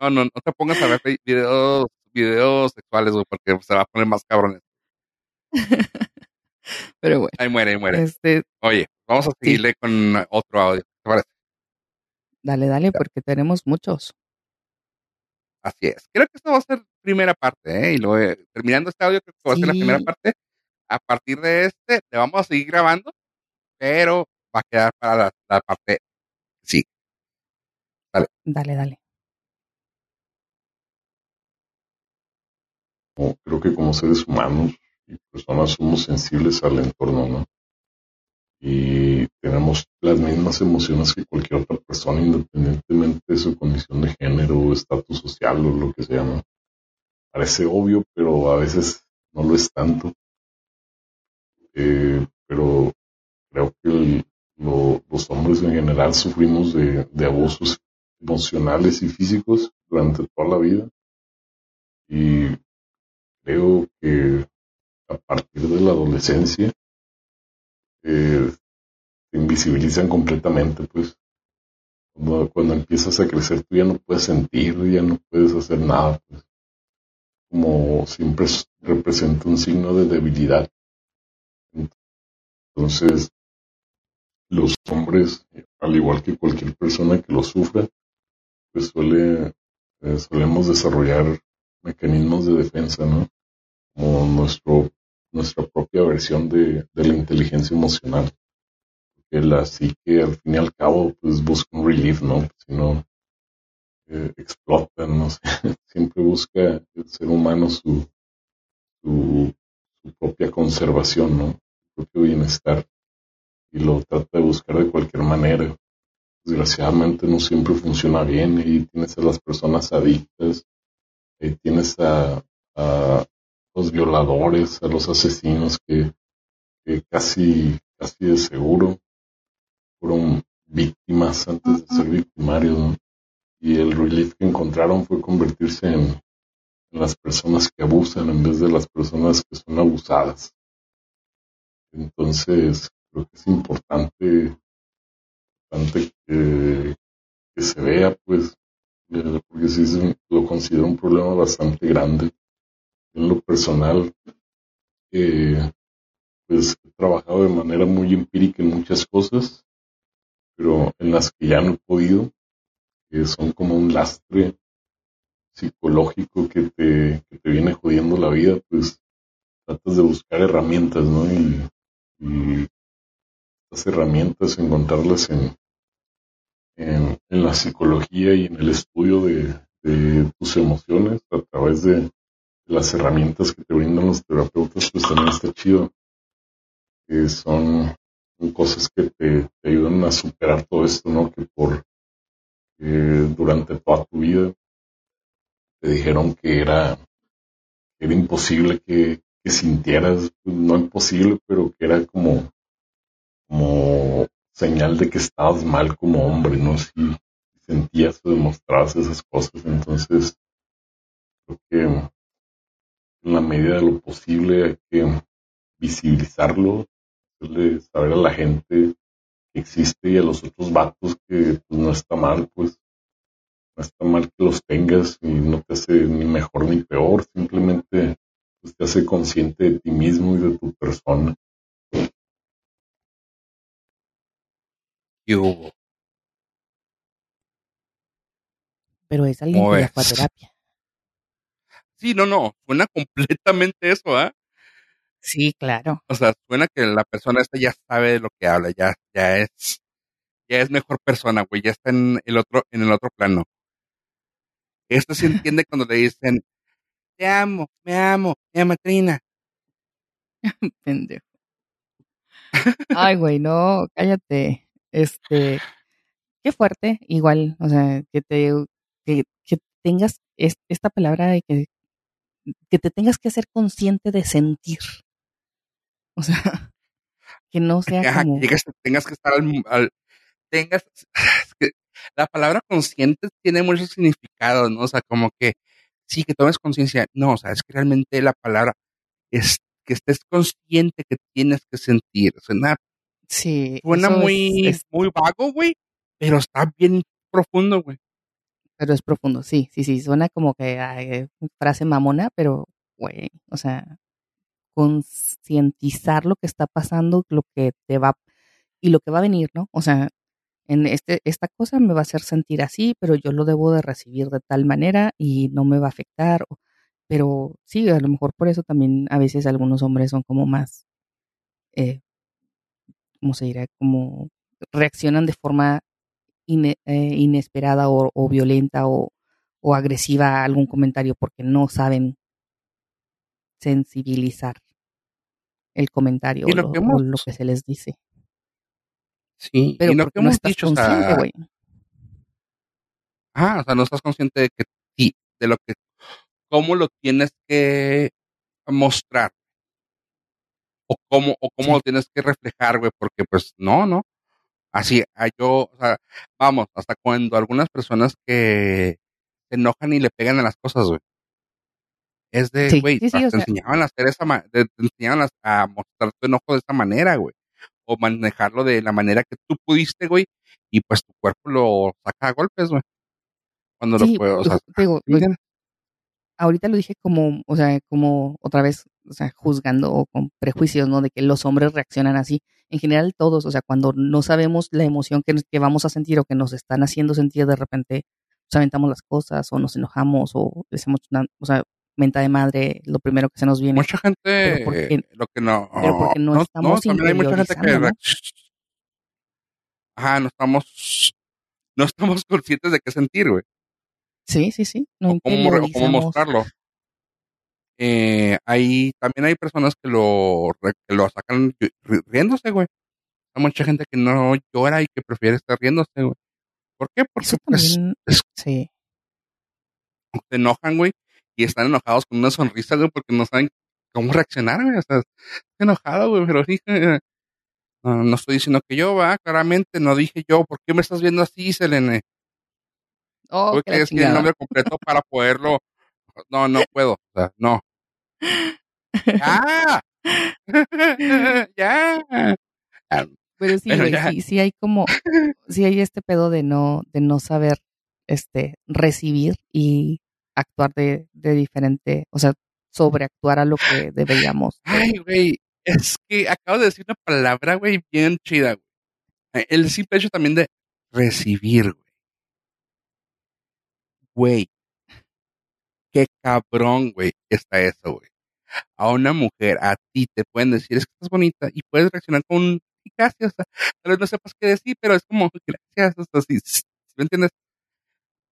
No, no, no te pongas a ver vi- videos, videos sexuales, güey, porque se va a poner más cabrones. [LAUGHS] Pero bueno, Ahí muere, ahí muere. este, Oye, vamos a seguirle con otro audio. ¿Te parece? dale, dale, porque tenemos muchos. Así es. Creo que esto va a ser primera parte, ¿eh? Y luego, eh, terminando este audio, creo que va a ser la primera parte. A partir de este, le vamos a seguir grabando, pero va a quedar para la, la parte sí. Dale, dale. como- creo que como seres humanos y personas somos sensibles al entorno, ¿no? Y tenemos las mismas emociones que cualquier otra persona, independientemente de su condición de género, estatus social o lo que sea, ¿no? Parece obvio, pero a veces no lo es tanto. Eh, pero creo que los hombres en general sufrimos de abusos emocionales y físicos durante toda la vida. Y creo que a partir de la adolescencia eh, te invisibilizan completamente, pues. Cuando, empiezas a crecer tú ya no puedes sentir, ya no puedes hacer nada, pues. Como siempre es- representa un signo de debilidad. Entonces, los hombres, al igual que cualquier persona que lo sufra, pues suele, eh, solemos desarrollar mecanismos de defensa, ¿no? Como nuestro, nuestra propia versión de, de la inteligencia emocional. Que la psique, al fin y al cabo, pues busca un relief, ¿no? Si no, eh, explota, no sé. [LAUGHS] Siempre busca el ser humano su, su, propia conservación, ¿no? Su propio bienestar. Y lo trata de buscar de cualquier manera. Desgraciadamente no siempre funciona bien. Y tienes a las personas adictas, ahí tienes a los violadores, a los asesinos que, casi, casi de seguro fueron víctimas antes de ser victimarios. Y el relief que encontraron fue convertirse en, las personas que abusan en vez de las personas que son abusadas. Entonces, creo que es importante, importante que, que se vea, pues, eh, porque sí lo considero un problema bastante grande. En lo personal, eh, pues he trabajado de manera muy empírica en muchas cosas, pero en las que ya no he podido, que son como un lastre psicológico que te, que te viene jodiendo la vida, pues tratas de buscar herramientas, ¿no? Y, estas herramientas encontrarlas en, en, en la psicología y en el estudio de, de tus emociones a través de las herramientas que te brindan los terapeutas, pues también está chido. Que son, son cosas que te, ayudan a superar todo esto, ¿no? Que por eh, durante toda tu vida te dijeron que era, era imposible que, que sintieras, pues, no imposible, pero que era como, como señal de que estabas mal como hombre, ¿no? Si sentías o demostrabas esas cosas, entonces creo que en la medida de lo posible hay que visibilizarlo, hacerle saber a la gente que existe y a los otros vatos que pues, no está mal, pues no está mal que los tengas y no te hace ni mejor ni peor, simplemente pues, te hace consciente de ti mismo y de tu persona. ¿Qué hubo? Pero es alguien ¿Cómo que ya fue a terapia. Sí, no, no, suena completamente eso, ¿ah? Sí, claro. O sea, suena que la persona esta ya sabe de lo que habla, ya, ya es, ya es mejor persona, güey, ya está en el otro, en el otro plano. Esto se [LAUGHS] entiende cuando le dicen, te amo, me amo, me ama Trina. [LAUGHS] Pendejo. Ay, güey, no, cállate. Este, qué fuerte, igual, o sea, que te, que, que tengas es- esta palabra de que, que te tengas que ser consciente de sentir. O sea, [LAUGHS] que no sea Ajá, como, que tengas que estar al, al- tengas, [SIGHS] es que la palabra consciente tiene muchos significados, ¿no? O sea, como que sí, que tomes conciencia. No, o sea, es que realmente la palabra es que estés consciente que tienes que sentir. Suena, Sí, suena es- muy, es- muy vago, güey, pero está bien profundo, güey. Pero es profundo, sí, sí, sí, suena como que frase mamona, pero, güey, o sea, concientizar lo que está pasando, lo que te va y lo que va a venir, ¿no? O sea, en este, esta cosa me va a hacer sentir así, pero yo lo debo de recibir de tal manera y no me va a afectar. Pero sí, a lo mejor por eso también a veces algunos hombres son como más, eh, ¿cómo se dirá? Como reaccionan de forma eh, inesperada o, o violenta o, o agresiva a algún comentario porque no saben sensibilizar el comentario Y o lo que o hemos- lo que se les dice. Sí, Pero y lo que porque no estás dicho, o consciente, sea, güey. ah, o sea, no estás consciente de que sí, de lo que, cómo lo tienes que mostrar. O cómo, o cómo Sí. lo tienes que reflejar, güey, porque pues no, no. Así, ah, yo, o sea, vamos, hasta cuando algunas personas que se enojan y le pegan a las cosas, güey. Es de, güey, sí, sí, te sea- enseñaban a hacer esa, te te enseñaban a, a mostrar tu enojo de esa manera, güey. O manejarlo de la manera que tú pudiste, güey, y pues tu cuerpo lo saca a golpes, güey. Cuando lo puedo, o sea, te digo, ¿sí me entiendes? ahorita lo dije como, o sea, como otra vez, o sea, juzgando o con prejuicios, ¿no? De que los hombres reaccionan así. En general todos, o sea, cuando no sabemos la emoción que, que vamos a sentir o que nos están haciendo sentir de repente, nos aventamos las cosas o nos enojamos o decimos o sea, menta de madre, lo primero que se nos viene. Mucha gente, Pero porque- lo que no, pero porque no estamos también hay mucha gente que, ¿no? ajá, no estamos, no estamos [LAUGHS] conscientes de qué sentir, güey. Sí, sí, sí. No o cómo, o cómo mostrarlo. Eh, hay, también hay personas que lo, que lo sacan ri- ri- riéndose, güey. Hay mucha gente que no llora y que prefiere estar riéndose, güey. ¿Por qué? Porque Eso pues, es- sí. se enojan, güey, y están enojados con una sonrisa, güey, porque no saben cómo reaccionar, güey. O sea, estoy enojado, güey, pero sí, eh, no, no estoy diciendo que yo, va, claramente, no dije yo, ¿por qué me estás viendo así, Selene? Oh, Tuve que decir el nombre completo para poderlo. No, no puedo. O sea, no. ¡Ya! [LAUGHS] ¡Ya! Ah, Pero sí, güey, ya. sí, sí hay como, sí hay este pedo de no, de no saber, este, recibir y actuar de, de diferente, o sea, sobreactuar a lo que deberíamos. de- Ay, güey. Es que acabo de decir una palabra, güey, bien chida, güey. Eh, El simple hecho también de recibir, güey. Güey. Qué cabrón, güey, está eso, güey. A una mujer, a ti te pueden decir, es que estás bonita y puedes reaccionar con gracias. Tal vez no sepas qué decir, pero es como gracias, sí, sí, ¿me entiendes?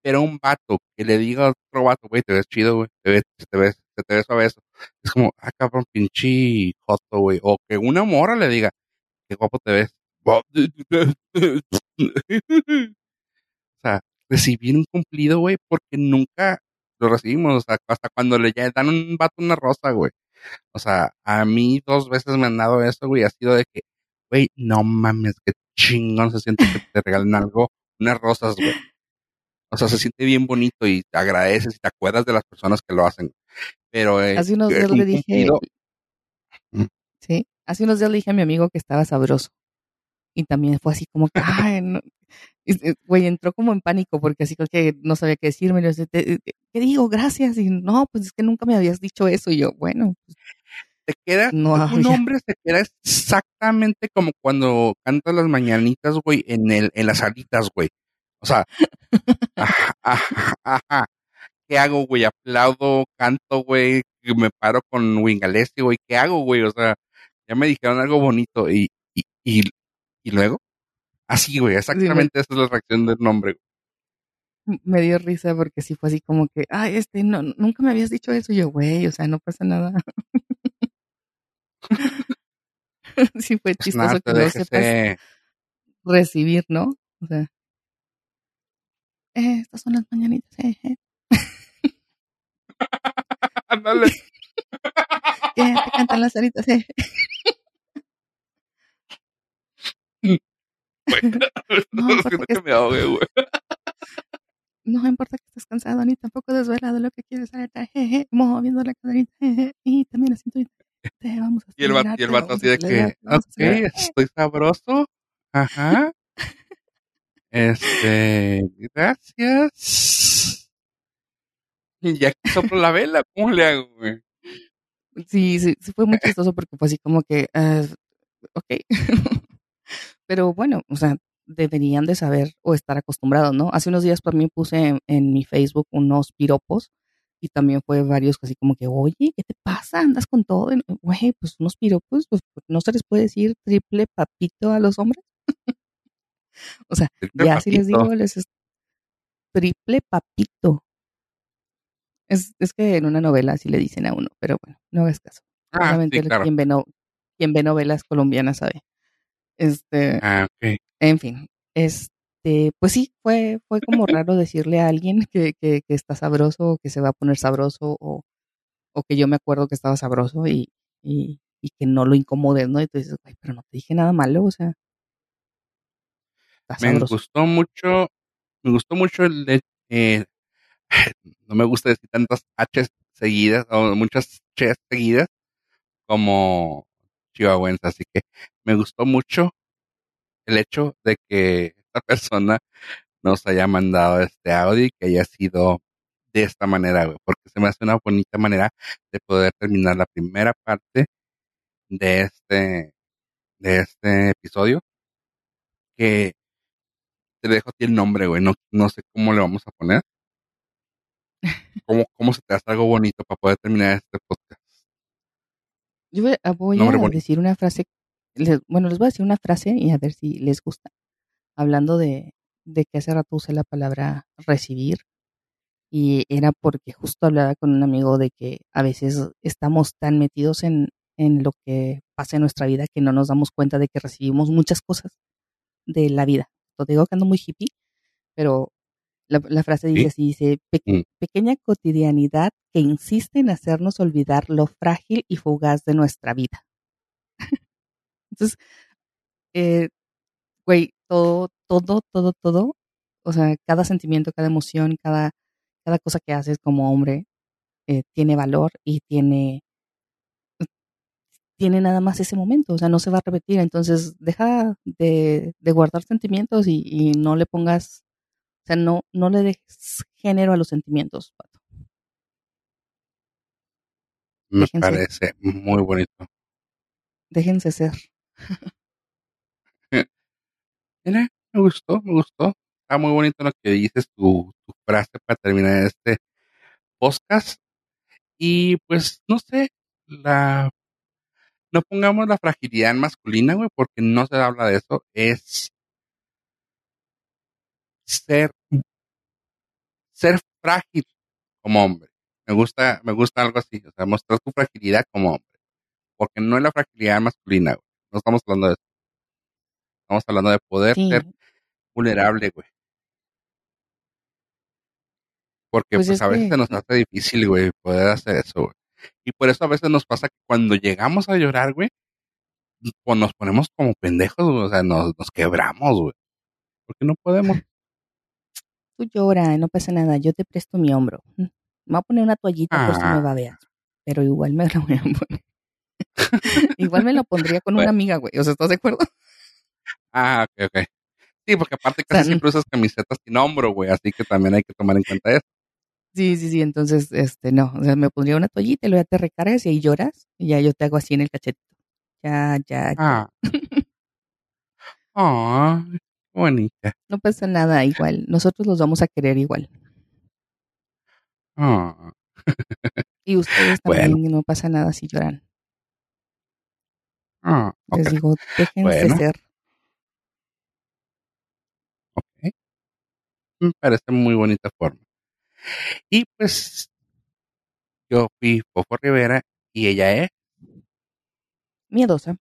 Pero un vato que le diga a otro vato, güey, te ves chido, güey, te ves, te ves, te, te ves suave eso. Es como, ah, cabrón, pinche joto, güey. O que una mora le diga, qué guapo te ves. [LAUGHS] o sea, recibir un cumplido, güey, porque nunca lo recibimos. O sea, hasta cuando le ya dan un vato una rosa, güey. O sea, a mí dos veces me han dado eso, güey. Ha sido de que, güey, no mames, qué chingón se siente que te regalen algo, unas rosas, güey. O sea, se siente bien bonito y te agradeces y te acuerdas de las personas que lo hacen. Pero eh, Hace unos eh, días un le dije, cumplido- Mm. sí, hace unos días le dije a mi amigo que estaba sabroso. Y también fue así como que, [LAUGHS] ay, no. Y, Güey, entró como en pánico porque así que no sabía qué decirme. yo, "Te- te- ¿Qué digo? Gracias. Y no, pues es que nunca me habías dicho eso. Y yo, bueno, pues, te queda, No un había. hombre se queda exactamente como cuando cantas las mañanitas, güey, en el, en las alitas, güey. O sea, [LAUGHS] ajá, ajá, ajá. ¿Qué hago, güey? Aplaudo, canto, güey, me paro con Wingalesi, güey, ¿qué hago, güey? O sea, ya me dijeron algo bonito y, y, y, y luego, así, güey, exactamente esa es la reacción del nombre. güey. me dio risa porque sí fue así como que, ay, este, no, nunca me habías dicho eso. Y yo, güey, o sea, no pasa nada. [LAUGHS] [LAUGHS] sí fue Pues chistoso que no sepas déjese, recibir, ¿no? O sea, eh, estas son las mañanitas, eh, eh. [LAUGHS] ándale. ¿Qué? Te cantan las aritas, eh. Güey, [LAUGHS] [LAUGHS] No, que me ahogue, güey. [LAUGHS] no importa que estés cansado ni tampoco desvelado, lo que quieres es jeje, moviendo la caderita, jeje, y también así te vamos a Y el vato, y el vato así de que, ok, estoy sabroso, ajá. Este, gracias. Y ya que soplo la vela, ¿cómo le hago, güey? Sí, sí, sí, fue muy chistoso porque fue así como que, uh, ok. Pero bueno, o sea, deberían de saber o estar acostumbrados, ¿no? Hace unos días también puse en, en, mi Facebook unos piropos y también fue varios así como que, oye, ¿qué te pasa? ¿Andas con todo? Güey, pues unos piropos, pues no se les puede decir triple papito a los hombres. [LAUGHS] o sea, Triple ya si les papito. digo, les es triple papito. Es, es que en una novela así le dicen a uno, pero bueno, no hagas caso. Ah, sí, claro. quien, ve no- quien ve novelas colombianas sabe. Este, Ah, ok. en fin, este, pues sí, fue, fue como [LAUGHS] raro decirle a alguien que, que, que está sabroso o que se va a poner sabroso o, o que yo me acuerdo que estaba sabroso y, y, y que no lo incomodes, ¿no? Y tú dices, güey, pero no te dije nada malo, o sea, Me sabroso. gustó mucho, me gustó mucho el de, eh, [SIGHS] no me gusta decir tantas H seguidas o muchas Ch seguidas como chihuahuense, así que me gustó mucho el hecho de que esta persona nos haya mandado este audio y que haya sido de esta manera, güey, porque se me hace una bonita manera de poder terminar la primera parte de este, de este episodio, que te dejo a ti el nombre, güey, no, no sé cómo le vamos a poner. [LAUGHS] ¿Cómo, ¿Cómo se te hace algo bonito para poder terminar este podcast? Yo voy a, voy Nombre a decir una frase, les- bueno, les voy a decir una frase y a ver si les gusta. Hablando de, de que hace rato usé la palabra recibir y era porque justo hablaba con un amigo de que a veces estamos tan metidos en, en lo que pasa en nuestra vida que no nos damos cuenta de que recibimos muchas cosas de la vida. Te digo que ando muy hippie, pero la, la frase dice Sí. así, dice, "Pe- Mm. pequeña cotidianidad que insiste en hacernos olvidar lo frágil y fugaz de nuestra vida. [LAUGHS] Entonces, eh, güey, todo, todo, todo, todo, o sea, cada sentimiento, cada emoción, cada, cada cosa que haces como hombre eh, tiene valor y tiene, tiene nada más ese momento, o sea, no se va a repetir. Entonces, deja de, de guardar sentimientos y, y no le pongas, o sea, no, no le dejes género a los sentimientos, pato. Me Déjense. parece muy bonito. Déjense ser. [LAUGHS] Mira, me gustó, me gustó. Está muy bonito lo que dices, tu, tu frase para terminar este podcast. Y pues, no sé, la no pongamos la fragilidad masculina, güey, porque no se habla de eso. Es ser, ser frágil como hombre. Me gusta, me gusta algo así, o sea, mostrar tu fragilidad como hombre. Porque no es la fragilidad masculina, güey. No estamos hablando de eso. Estamos hablando de poder Sí, ser vulnerable, güey. Porque Pues pues, es a veces que- se nos hace difícil, güey, poder hacer eso, güey. Y por eso a veces nos pasa que cuando llegamos a llorar, güey, pues nos ponemos como pendejos, güey, o sea, nos, nos quebramos, güey. Porque no podemos. Tú llora, no pasa nada, yo te presto mi hombro. Mm, Me voy a poner una toallita por si Ah. me babeas. Pero igual me lo voy a poner. [LAUGHS] igual me lo pondría con una amiga, güey. O sea, ¿estás de acuerdo? Ah, ok, ok. Sí, porque aparte casi siempre usas camisetas sin hombro, güey, así que también hay que tomar en cuenta eso. Sí, sí, sí. Entonces, este, no. O sea, me pondría una toallita y luego ya te recargas y ahí lloras. Y ya yo te hago así en el cachetito. Ya, ya, ya. Ah. [LAUGHS] Ah, qué bonita. No pasa nada, igual. Nosotros los vamos a querer igual. Ah. Y ustedes [LAUGHS] Bueno. también, no pasa nada si lloran. Ah, Les digo, déjense Bueno. ser. ok. Me parece muy bonita forma. Y pues, yo fui Fofo Rivera y ella es. Miedosa.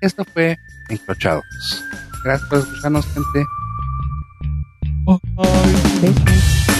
Esto fue Encrochados. Gracias por escucharnos, gente. Besos.